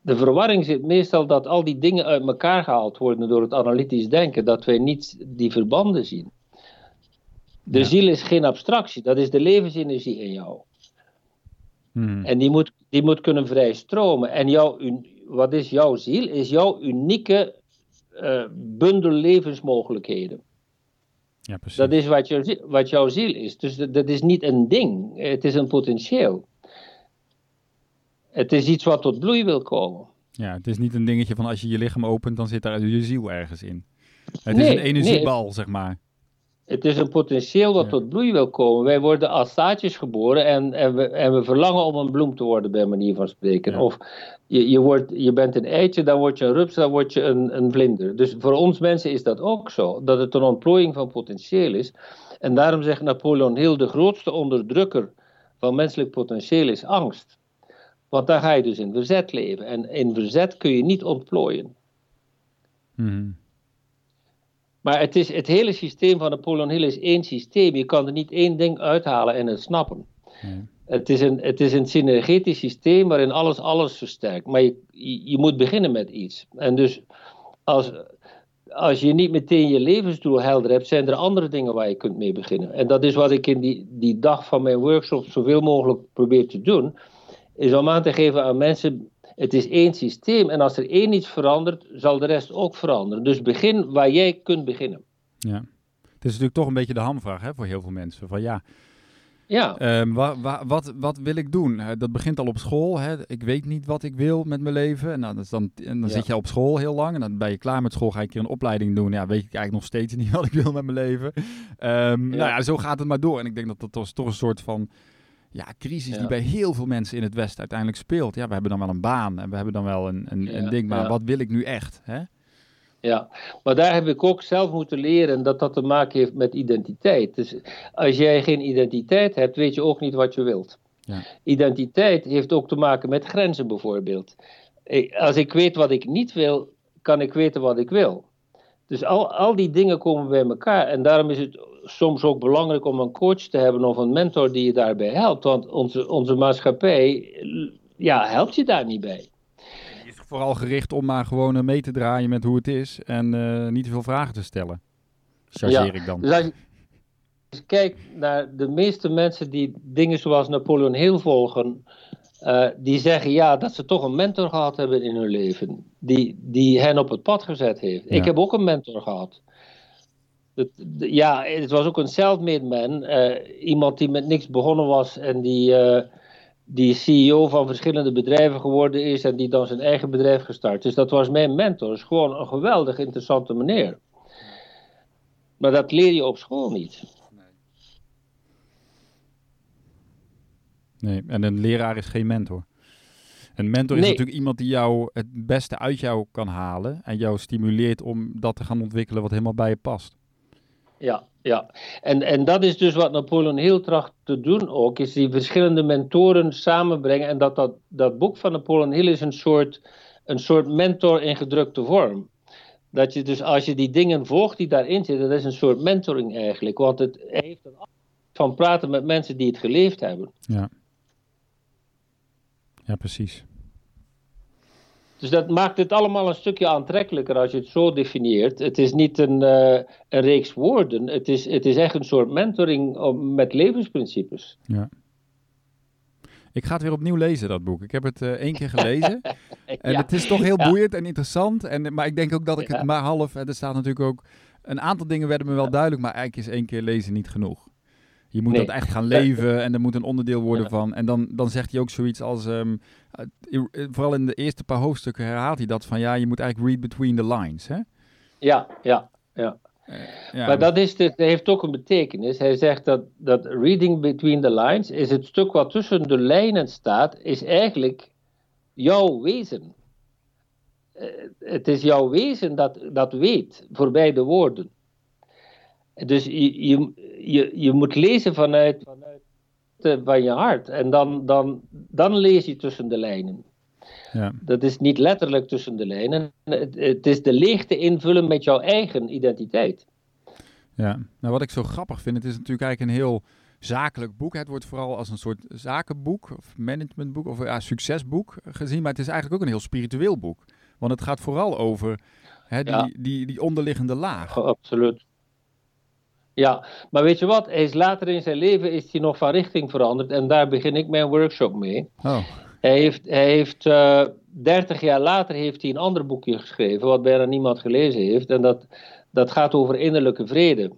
de verwarring zit meestal dat al die dingen uit elkaar gehaald worden door het analytisch denken, dat wij niet die verbanden zien. De ziel is geen abstractie, dat is de levensenergie in jou. Hmm. En die moet, die moet kunnen vrij stromen. En jouw, wat is jouw ziel? Is jouw unieke uh, bundel levensmogelijkheden. Ja, precies. Dat is wat, jou, wat jouw ziel is. Dus dat, dat, is niet een ding, het is een potentieel. Het is iets wat tot bloei wil komen. Ja, het is niet een dingetje van als je je lichaam opent, dan zit daar je ziel ergens in. Het is een energiebal, zeg maar. Het is een potentieel dat tot bloei wil komen. Wij worden als zaadjes geboren en, en, we, en we verlangen om een bloem te worden, bij manier van spreken. Of je, je, wordt, je bent een eitje, dan word je een rups, dan word je een, een vlinder. Dus voor ons mensen is dat ook zo, dat het een ontplooiing van potentieel is. En daarom zegt Napoleon Hill, de grootste onderdrukker van menselijk potentieel is angst. Want daar ga je dus in verzet leven. En in verzet kun je niet ontplooien. Hmm. Maar het, is, het hele systeem van Napoleon Hill is één systeem. Je kan er niet één ding uithalen en het snappen. Het, is een, het is een synergetisch systeem waarin alles alles versterkt. Maar je, je, moet beginnen met iets. En dus als, als je niet meteen je levensdoel helder hebt, zijn er andere dingen waar je kunt mee beginnen. En dat is wat ik in die, die dag van mijn workshop zoveel mogelijk probeer te doen. Is om aan te geven aan mensen het is één systeem en als er één iets verandert, zal de rest ook veranderen. Dus begin waar jij kunt beginnen. Ja, het is natuurlijk toch een beetje de hamvraag hè, voor heel veel mensen. Van ja, ja. Um, wat, wat wil ik doen? Dat begint al op school. Hè? Ik weet niet wat ik wil met mijn leven. En dan, dan, en dan zit je op school heel lang. En dan ben je klaar met school. Ga ik een keer een opleiding doen. Ja, weet ik eigenlijk nog steeds <laughs> niet wat ik wil met mijn leven. Um, Nou ja, zo gaat het maar door. En ik denk dat dat toch een soort van ja, crisis die bij heel veel mensen in het Westen uiteindelijk speelt. Ja, we hebben dan wel een baan en we hebben dan wel een, een, een ding, maar wat wil ik nu echt? Hè? Ja, maar daar heb ik ook zelf moeten leren dat dat te maken heeft met identiteit. Dus als jij geen identiteit hebt, weet je ook niet wat je wilt. Ja. Identiteit heeft ook te maken met grenzen bijvoorbeeld. Als ik weet wat ik niet wil, kan ik weten wat ik wil. Dus al, al die dingen komen bij elkaar. En daarom is het soms ook belangrijk om een coach te hebben of een mentor die je daarbij helpt. Want onze, onze maatschappij ja, helpt je daar niet bij. Vooral gericht om maar gewoon mee te draaien met hoe het is en uh, niet te veel vragen te stellen. Chargeer ik dan. Dus als je kijkt naar de meeste mensen die dingen zoals Napoleon Hill volgen, uh, die zeggen ja, dat ze toch een mentor gehad hebben in hun leven. Die, die hen op het pad gezet heeft. Ik heb ook een mentor gehad. Het, ja, het was ook een self-made man. Uh, iemand die met niks begonnen was en die, die CEO van verschillende bedrijven geworden is en die dan zijn eigen bedrijf gestart. Dus dat was mijn mentor. is gewoon een geweldig interessante meneer. Maar dat leer je op school niet. Nee, en een leraar is geen mentor. Een mentor is natuurlijk iemand die jou het beste uit jou kan halen en jou stimuleert om dat te gaan ontwikkelen wat helemaal bij je past. Ja, ja. En, en dat is dus wat Napoleon heel tracht te doen ook, is die verschillende mentoren samenbrengen. En dat, dat, dat boek van Napoleon Hill is een soort, een soort mentor in gedrukte vorm. Dat je dus als je die dingen volgt die daarin zitten, dat is een soort mentoring eigenlijk. Want het heeft een van praten met mensen die het geleefd hebben. Ja. Ja, precies. Dus dat maakt het allemaal een stukje aantrekkelijker als je het zo definieert. Het is niet een, uh, een reeks woorden, het is, het is echt een soort mentoring met levensprincipes. Ja. Ik ga het weer opnieuw lezen, dat boek. Ik heb het uh, één keer gelezen. <laughs> En het is toch heel boeiend en interessant. En, maar ik denk ook dat ik het maar half... Er staat natuurlijk ook... Een aantal dingen werden me wel duidelijk, maar eigenlijk is één keer lezen niet genoeg. Je moet dat echt gaan leven en er moet een onderdeel worden van. En dan, dan zegt hij ook zoiets als, um, vooral in de eerste paar hoofdstukken herhaalt hij dat van ja, je moet eigenlijk read between the lines. Hè? Ja, ja, ja. Uh, ja. Maar dat, is dat heeft ook een betekenis. Hij zegt dat, dat reading between the lines is het stuk wat tussen de lijnen staat, is eigenlijk jouw wezen. Uh, het is jouw wezen dat, dat weet, voorbij de woorden. Dus je, je, je, je moet lezen vanuit, vanuit van je hart. En dan, dan, dan lees je tussen de lijnen. Ja. Dat is niet letterlijk tussen de lijnen. Het, het, is de leegte invullen met jouw eigen identiteit. Ja, nou wat ik zo grappig vind, het is natuurlijk eigenlijk een heel zakelijk boek. Het wordt vooral als een soort zakenboek of managementboek of ja, succesboek gezien. Maar het is eigenlijk ook een heel spiritueel boek. Want het gaat vooral over hè, die, die, die onderliggende laag. Oh, absoluut. Ja, maar weet je wat? Hij is later in zijn leven is hij nog van richting veranderd en daar begin ik mijn workshop mee. Oh. Hij heeft, hij heeft uh, eh, 30 jaar later heeft hij een ander boekje geschreven, wat bijna niemand gelezen heeft. En dat, dat gaat over innerlijke vrede.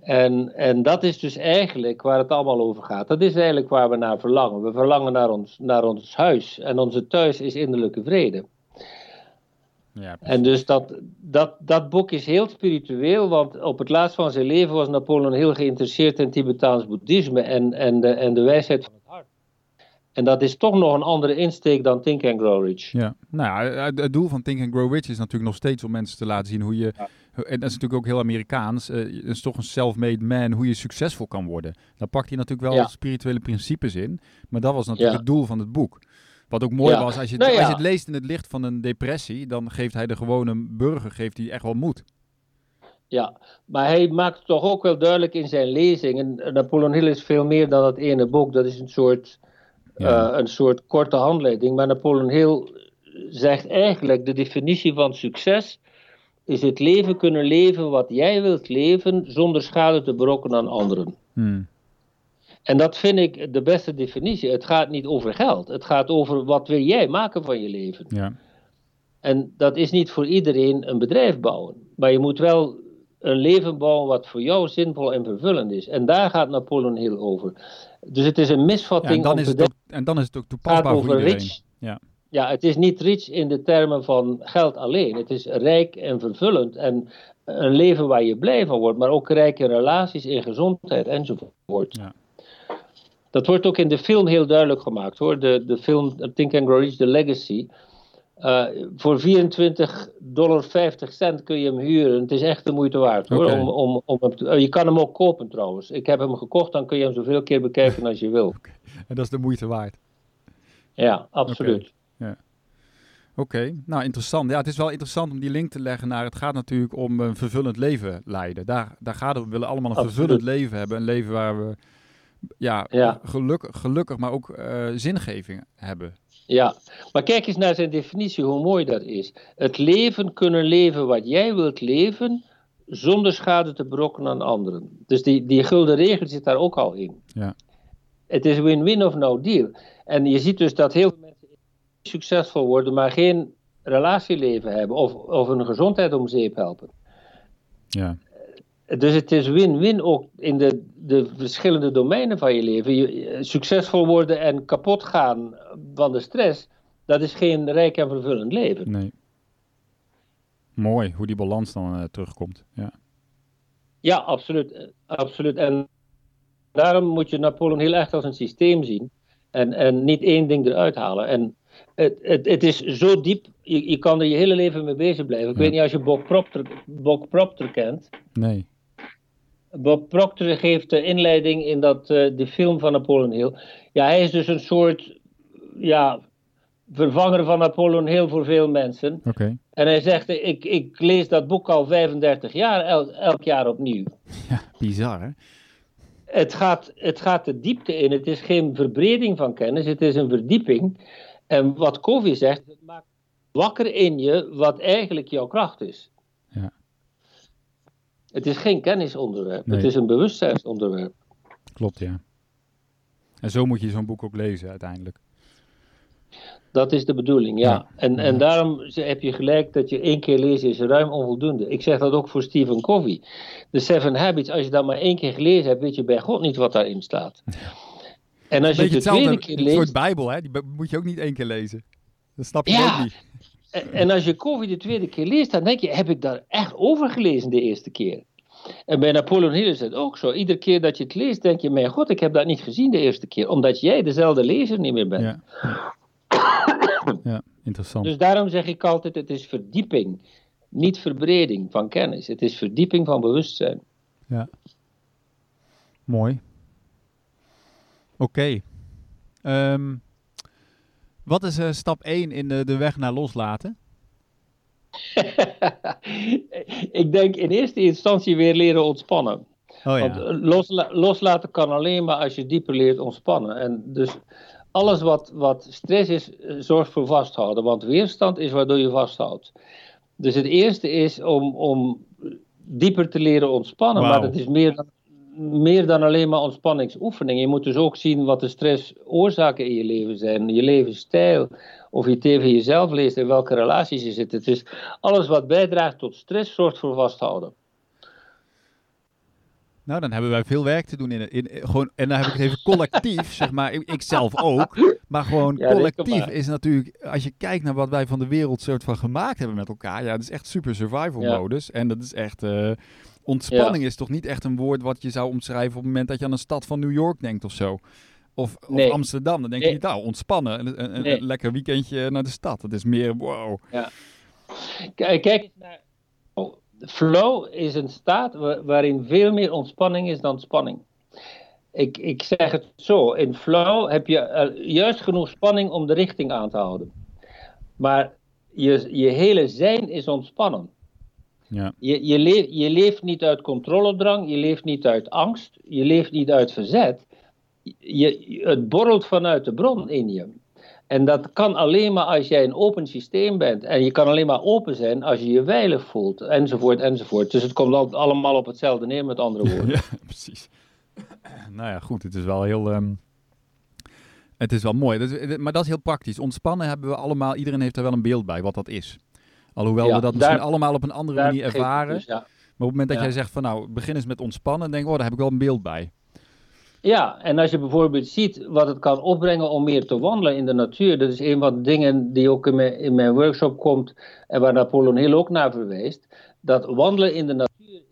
En, en dat is dus eigenlijk waar het allemaal over gaat. Dat is eigenlijk waar we naar verlangen. We verlangen naar ons, naar ons huis. En onze thuis is innerlijke vrede. Ja, en dus dat, dat, dat boek is heel spiritueel, want op het laatst van zijn leven was Napoleon heel geïnteresseerd in Tibetaans boeddhisme en, en, de, en de wijsheid van het hart. En dat is toch nog een andere insteek dan Think and Grow Rich. Ja, nou ja, het doel van Think and Grow Rich is natuurlijk nog steeds om mensen te laten zien hoe je, en dat is natuurlijk ook heel Amerikaans, uh, het is toch een self-made man, hoe je succesvol kan worden. Daar pakt hij natuurlijk wel spirituele principes in, maar dat was natuurlijk het doel van het boek. Wat ook mooi was, als je, het, als je het leest in het licht van een depressie, dan geeft hij de gewone burger geeft hij echt wel moed. Ja, maar hij maakt toch ook wel duidelijk in zijn lezing. En Napoleon Hill is veel meer dan dat ene boek. Dat is een soort, Ja. eh, een soort korte handleiding. Maar Napoleon Hill zegt eigenlijk: de definitie van succes is het leven kunnen leven wat jij wilt leven, zonder schade te berokkenen aan anderen. Hmm. En dat vind ik de beste definitie. Het gaat niet over geld. Het gaat over wat wil jij maken van je leven. Ja. En dat is niet voor iedereen een bedrijf bouwen. Maar je moet wel een leven bouwen wat voor jou zinvol en vervullend is. En daar gaat Napoleon heel over. Dus het is een Ja, misvatting en, dan is het ook, en dan is het ook toepasbaar voor over iedereen. rich. Ja. Ja, het is niet rich in de termen van geld alleen. Het is rijk en vervullend. En een leven waar je blij van wordt. Maar ook rijk in relaties, in gezondheid enzovoort. Ja. Dat wordt ook in de film heel duidelijk gemaakt hoor. De, de film Think and Grow Rich, The Legacy. Uh, voor 24,50 dollar kun je hem huren. Het is echt de moeite waard hoor. Om, om, om hem te- uh, je kan hem ook kopen trouwens. Ik heb hem gekocht, dan kun je hem zoveel keer bekijken als je wil. En dat is de moeite waard. Ja, absoluut. Oké, nou interessant. Ja, het is wel interessant om die link te leggen naar. Het gaat natuurlijk om een vervullend leven leiden. Daar, daar gaat het. We willen allemaal een Absoluut. vervullend leven hebben. Een leven waar we ja, Ja. Gelukkig, gelukkig, maar ook eh, zingeving hebben. Ja, maar kijk eens naar zijn definitie, hoe mooi dat is. Het leven kunnen leven wat jij wilt leven, zonder schade te berokkenen aan anderen. Dus die, die gulden regel zit daar ook al in. Ja. Het is win-win of no deal. En je ziet dus dat heel veel mensen succesvol worden, maar geen relatieleven hebben of, of hun gezondheid om zeep helpen. Ja, Dus het is win-win ook in de, de verschillende domeinen van je leven. Je, eh, succesvol worden en kapot gaan van de stress, dat is geen rijk en vervullend leven. nee. Mooi hoe die balans dan eh, terugkomt. Ja. Ja, absoluut, eh, absoluut. En daarom moet je Napoleon heel echt als een systeem zien. En, en niet één ding eruit halen. En het, het, het is zo diep, je, je kan er je hele leven mee bezig blijven. Ik Ja. weet niet als je Bob Proctor, Bob Proctor kent. Nee. Bob Proctor geeft de inleiding in dat, eh, de film van Napoleon Hill. Ja, hij is dus een soort ja, vervanger van Napoleon Hill voor veel mensen. Oké. En hij zegt, ik, ik lees dat boek al 35 jaar, el- elk jaar opnieuw. <laughs> Ja, bizar hè? Het gaat, het gaat de diepte in. Het is geen verbreding van kennis, het is een verdieping. En wat Covey zegt, het maakt wakker in je wat eigenlijk jouw kracht is. Het is geen kennisonderwerp, Nee. het is een bewustzijnsonderwerp. Klopt, ja. En zo moet je zo'n boek ook lezen uiteindelijk. Dat is de bedoeling, ja. Ja. En, en Ja. daarom heb je gelijk dat je één keer lezen is ruim onvoldoende. Ik zeg dat ook voor Stephen Covey. De Seven Habits, als je dat maar één keer gelezen hebt, weet je bij God niet wat daarin staat. En als je het de tweede keer een leest... soort bijbel hè? Die moet je ook niet één keer lezen. Dat snap je Ja. ook niet. En, en als je Covey de tweede keer leest, dan denk je, heb ik daar echt over gelezen de eerste keer? En bij Napoleon Hill is het ook zo. Iedere keer dat je het leest, denk je, mijn god, ik heb dat niet gezien de eerste keer. Omdat jij dezelfde lezer niet meer bent. Ja. ja, interessant. Dus daarom zeg ik altijd, het is verdieping. Niet verbreding van kennis. Het is verdieping van bewustzijn. Ja. Mooi. Oké. Ehm, wat is eh, stap 1 in de, de weg naar loslaten? <laughs> ik denk in eerste instantie weer leren ontspannen. Oh ja. eh, losla- loslaten kan alleen maar als je dieper leert ontspannen. En dus alles wat, wat stress is, eh, zorgt voor vasthouden. Want weerstand is waardoor je vasthoudt. Dus het eerste is om, om dieper te leren ontspannen. Maar dat is meer dan, meer dan alleen maar ontspanningsoefening. Je moet dus ook zien wat de stressoorzaken in je leven zijn. Je levensstijl. Of je tegen jezelf leest in welke relaties je zit. Het is alles wat bijdraagt tot stress zorgt voor vasthouden. Nou, dan hebben wij veel werk te doen. In, in, in- gewoon, en dan heb ik het even collectief, <laughs> zeg maar. Ik, ik zelf ook. Maar gewoon Ja, collectief maar. is natuurlijk... Als je kijkt naar wat wij van de wereld soort van gemaakt hebben met elkaar. Ja, dat is echt super survival Ja. modus. En dat is echt... eh, ontspanning is toch niet echt een woord wat je zou omschrijven... op het moment dat je aan een stad van New York denkt of zo. Of, of Nee. Amsterdam. Dan denk je Nee. nou, ontspannen. Een, een, een- Nee. een lekker weekendje naar de stad. Dat is meer, wow. Kijk, kijk eens naar. oh, Flow is een staat wa- waarin veel meer ontspanning is dan spanning. Ik, ik zeg het zo: in flow heb je eh, juist genoeg spanning om de richting aan te houden. Maar je, je hele zijn is ontspannen. Ja. Je, je, leeft, je leeft niet uit controledrang, je leeft niet uit angst, je leeft niet uit verzet. Je, het borrelt vanuit de bron in je. En dat kan alleen maar als jij een open systeem bent. En je kan alleen maar open zijn als je je veilig voelt, enzovoort, enzovoort. Dus het komt allemaal op hetzelfde neer, met andere woorden. <laughs> ja, precies. Nou ja, goed, het is wel heel... ehm, Het is wel mooi, Dat is- maar dat is heel praktisch. Ontspannen hebben we allemaal, iedereen heeft er wel een beeld bij wat dat is. Alhoewel Ja, we dat daar- misschien allemaal op een andere manier ervaren. dus, ja. Maar op het moment dat jij zegt van nou, begin eens met ontspannen, denk ik, oh, daar heb ik wel een beeld bij. Ja, en als je bijvoorbeeld ziet wat het kan opbrengen om meer te wandelen in de natuur, dat is een van de dingen die ook in mijn, in mijn workshop komt en waar Napoleon Hill ook naar verwijst, dat wandelen in de natuur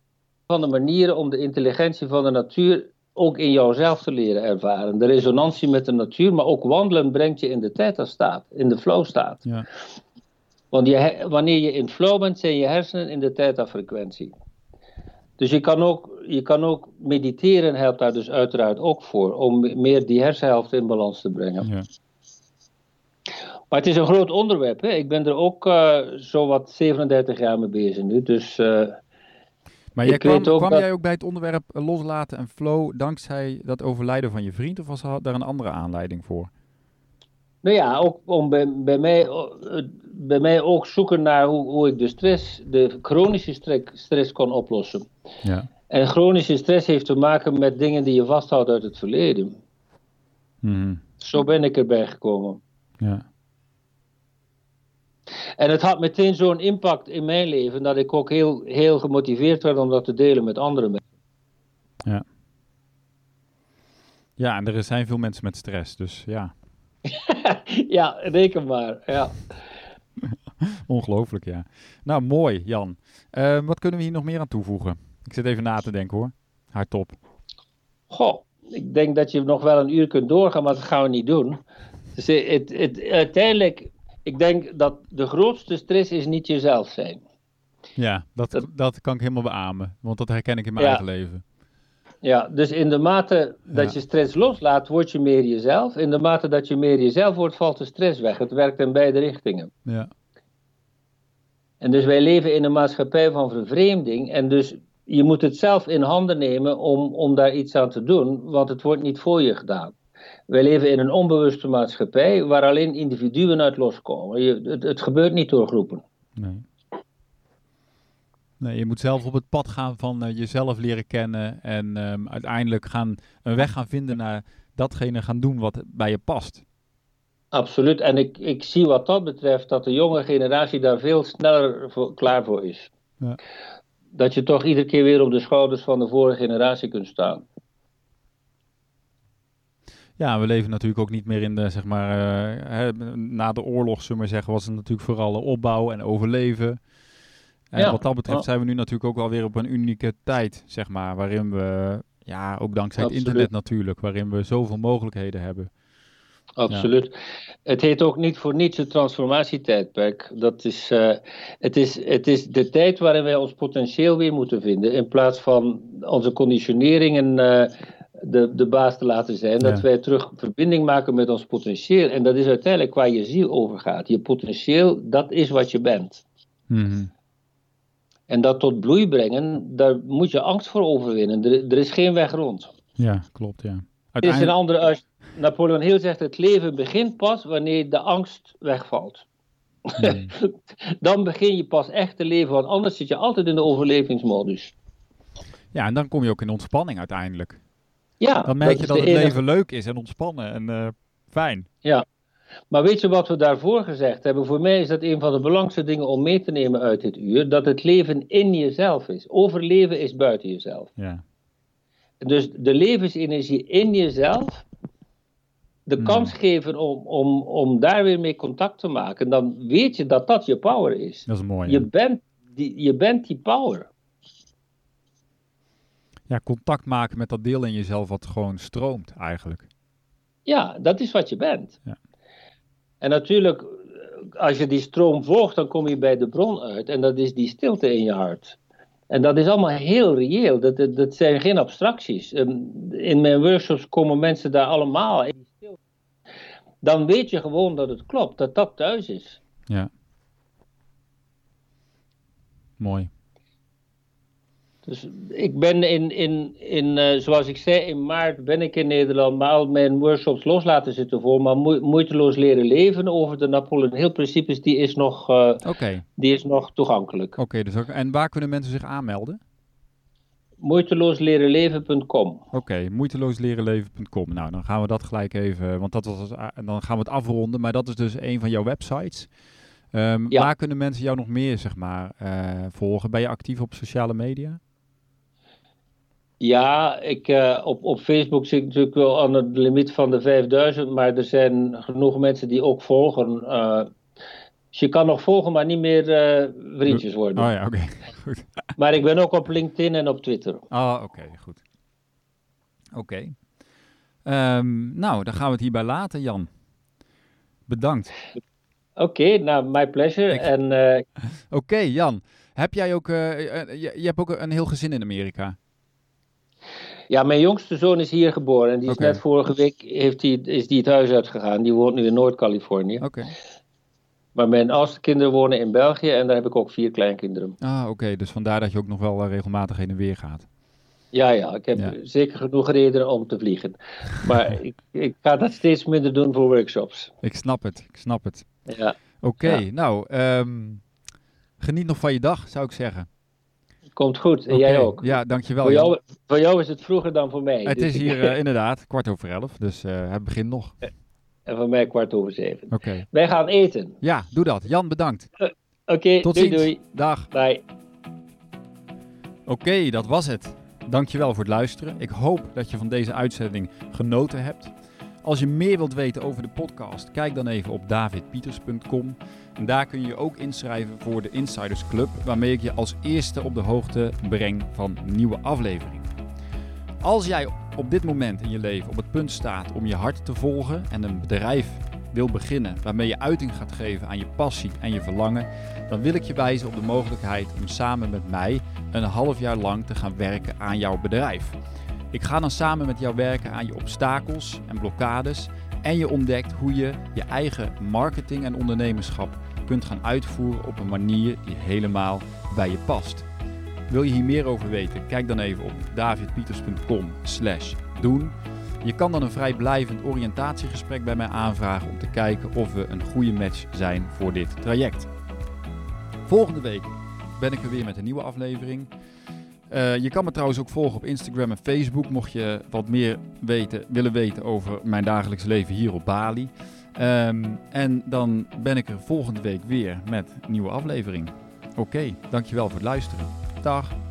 van de manieren om de intelligentie van de natuur ook in jouzelf te leren ervaren. De resonantie met de natuur, maar ook wandelen brengt je in de theta-staat, in de flow-staat. Ja. Want je, wanneer je in flow bent, zijn je hersenen in de theta-frequentie. Dus je kan, ook, je kan ook mediteren, helpt daar dus uiteraard ook voor, om me- meer die hersenhelft in balans te brengen. Ja. Maar het is een groot onderwerp. Hè? Ik ben er ook eh zo wat 37 jaar mee bezig nu. Dus eh, Maar jij kwam, dat- jij ook bij het onderwerp loslaten en flow dankzij dat overlijden van je vriend? Of was daar een andere aanleiding voor? Nou ja, ook om bij, bij, mij, eh, bij mij ook zoeken naar hoe, hoe ik de stress, de chronische strek- stress kon oplossen. Ja. En chronische stress heeft te maken met dingen die je vasthoudt uit het verleden. Mhm. Zo ben ik erbij gekomen. ja. En het had meteen zo'n impact in mijn leven dat ik ook heel, heel gemotiveerd werd om dat te delen met andere mensen. Ja, en er zijn veel mensen met stress, dus ja, <laughs> ja, reken maar. Ja. <laughs> ongelooflijk ja. Nou, mooi Jan. Eh, wat kunnen we hier nog meer aan toevoegen? Ik zit even na te denken hoor. Hardop. Goh, ik denk dat je nog wel een uur kunt doorgaan, maar dat gaan we niet doen. Dus het, het, uiteindelijk, ik denk dat de grootste stress is niet jezelf zijn. Ja, dat, Dat- dat kan ik helemaal beamen, want dat herken ik in mijn Ja. eigen leven. Ja, dus in de mate dat Ja. je stress loslaat, word je meer jezelf. In de mate dat je meer jezelf wordt, valt de stress weg. Het werkt in beide richtingen. Ja, En dus wij leven in een maatschappij van vervreemding. En dus je moet het zelf in handen nemen om, om daar iets aan te doen, want het wordt niet voor je gedaan. Wij leven in een onbewuste maatschappij waar alleen individuen uit loskomen. Je, het, het gebeurt niet door groepen. nee. Nee, je moet zelf op het pad gaan van eh, jezelf leren kennen en ehm, uiteindelijk gaan, een weg gaan vinden naar datgene gaan doen wat bij je past. Absoluut. En ik, ik zie wat dat betreft dat de jonge generatie daar veel sneller voor, klaar voor is. Ja. Dat je toch iedere keer weer op de schouders van de vorige generatie kunt staan. Ja, we leven natuurlijk ook niet meer in de, zeg maar, eh, hè, na de oorlog, zullen we maar zeggen, was het natuurlijk vooral opbouw en overleven. En Ja, wat dat betreft zijn we nu natuurlijk ook wel weer op een unieke tijd, zeg maar, waarin we, ja, ook dankzij het internet natuurlijk, waarin we zoveel mogelijkheden hebben. Absoluut. Het heet ook niet voor niets het transformatietijdperk. Dat is, eh, het, is, het is de tijd waarin wij ons potentieel weer moeten vinden. In plaats van onze conditioneringen eh, de, de baas te laten zijn. Dat Ja. wij terug verbinding maken met ons potentieel. En dat is uiteindelijk waar je ziel over gaat. Je potentieel, dat is wat je bent. Mhm. En dat tot bloei brengen, daar moet je angst voor overwinnen. Er, er is geen weg rond. Ja, klopt, ja. Er is een Uiteindelijk, andere uit. Napoleon Hill zegt: het leven begint pas wanneer de angst wegvalt. <laughs> Dan begin je pas echt te leven, want anders zit je altijd in de overlevingsmodus. ja, en dan kom je ook in ontspanning uiteindelijk. Ja, Dan merk je dat het enige- leven leuk is en ontspannen en eh, fijn. Ja. Maar weet je wat we daarvoor gezegd hebben? Voor mij is dat een van de belangrijkste dingen om mee te nemen uit dit uur: dat het leven in jezelf is. Overleven is buiten jezelf. Ja, Dus de levensenergie in jezelf, de Hmm. kans geven om, om, om daar weer mee contact te maken, dan weet je dat dat je power is. dat is mooi. Je hè? bent die, je bent die power. Ja, contact maken met dat deel in jezelf wat gewoon stroomt eigenlijk. Ja, dat is wat je bent. Ja. En natuurlijk, als je die stroom volgt, dan kom je bij de bron uit. En dat is die stilte in je hart. En dat is allemaal heel reëel. Dat, dat, zijn geen abstracties. Ehm, In mijn workshops komen mensen daar allemaal in stilte. Dan weet je gewoon dat het klopt, dat dat thuis is. Ja. Mooi. Dus ik ben in, in, in uh, zoals ik zei, in maart ben ik in Nederland, maar al mijn workshops los laten zitten voor. Maar moeiteloos leren leven over de Napoleon Hill principes, die is nog, uh, die is nog toegankelijk. Oké, dus ook, en waar kunnen mensen zich aanmelden? moeitelooslerenleven.com. Oké, okay, moeitelooslerenleven.com. Nou, dan gaan we dat gelijk even, want dat was, dan gaan we het afronden. Maar dat is dus een van jouw websites. Um, ja. Waar kunnen mensen jou nog meer, zeg maar, uh, volgen? Ben je actief op sociale media? Ja, ik, uh, op, op Facebook zit ik natuurlijk wel aan het limiet van de 5000, maar er zijn genoeg mensen die ook volgen. Uh, dus je kan nog volgen, maar niet meer uh, vriendjes worden. Oh ja, oké. <laughs> Goed. Maar ik ben ook op LinkedIn en op Twitter. Ah, oké, goed. Oké. Um, nou, dan gaan we het hierbij laten, Jan. Bedankt. Oké, nou, my pleasure. Ik... En. <laughs> Oké, Jan. Heb jij ook, je, je hebt ook een heel gezin in Amerika? Ja, mijn jongste zoon is hier geboren. En die is net vorige week heeft die, is die het huis uitgegaan. Die woont nu in Noord-Californië. Oké. Maar mijn oudste kinderen wonen in België en daar heb ik ook vier kleinkinderen. Ah, oké. Dus vandaar dat je ook nog wel eh, regelmatig heen en weer gaat. Ja, ja. Ik heb zeker genoeg reden om te vliegen. Maar <laughs> ik, ik ga dat steeds minder doen voor workshops. Ik snap het. Ik snap het. Ja. Oké, nou, um, geniet nog van je dag, zou ik zeggen. Komt goed, en jij ook. Ja, dankjewel. Voor jou, voor jou is het vroeger dan voor mij. Het is hier uh, <laughs> inderdaad kwart over elf, dus uh, het begint nog. En voor mij kwart over zeven. Oké. Wij gaan eten. Ja, doe dat. Jan, bedankt. Uh, Oké, Tot doei, ziens. doei. Dag. Bye. Oké, dat was het. Dankjewel voor het luisteren. Ik hoop dat je van deze uitzending genoten hebt. Als je meer wilt weten over de podcast, kijk dan even op davidpieters.com. En daar kun je je ook inschrijven voor de Insiders Club, waarmee ik je als eerste op de hoogte breng van nieuwe afleveringen. Als jij op dit moment in je leven op het punt staat om je hart te volgen en een bedrijf wil beginnen waarmee je uiting gaat geven aan je passie en je verlangen, dan wil ik je wijzen op de mogelijkheid om samen met mij een half jaar lang te gaan werken aan jouw bedrijf. Ik ga dan samen met jou werken aan je obstakels en blokkades en je ontdekt hoe je je eigen marketing en ondernemerschap kunt gaan uitvoeren op een manier die helemaal bij je past. Wil je hier meer over weten? Kijk dan even op davidpieters.com slash doen. Je kan dan een vrijblijvend oriëntatiegesprek bij mij aanvragen om te kijken of we een goede match zijn voor dit traject. Volgende week ben ik er weer met een nieuwe aflevering. Uh, je kan me trouwens ook volgen op Instagram en Facebook, mocht je wat meer weten, willen weten over mijn dagelijks leven hier op Bali. Um, en dan ben ik er volgende week weer met een nieuwe aflevering. Oké, dankjewel voor het luisteren. Dag.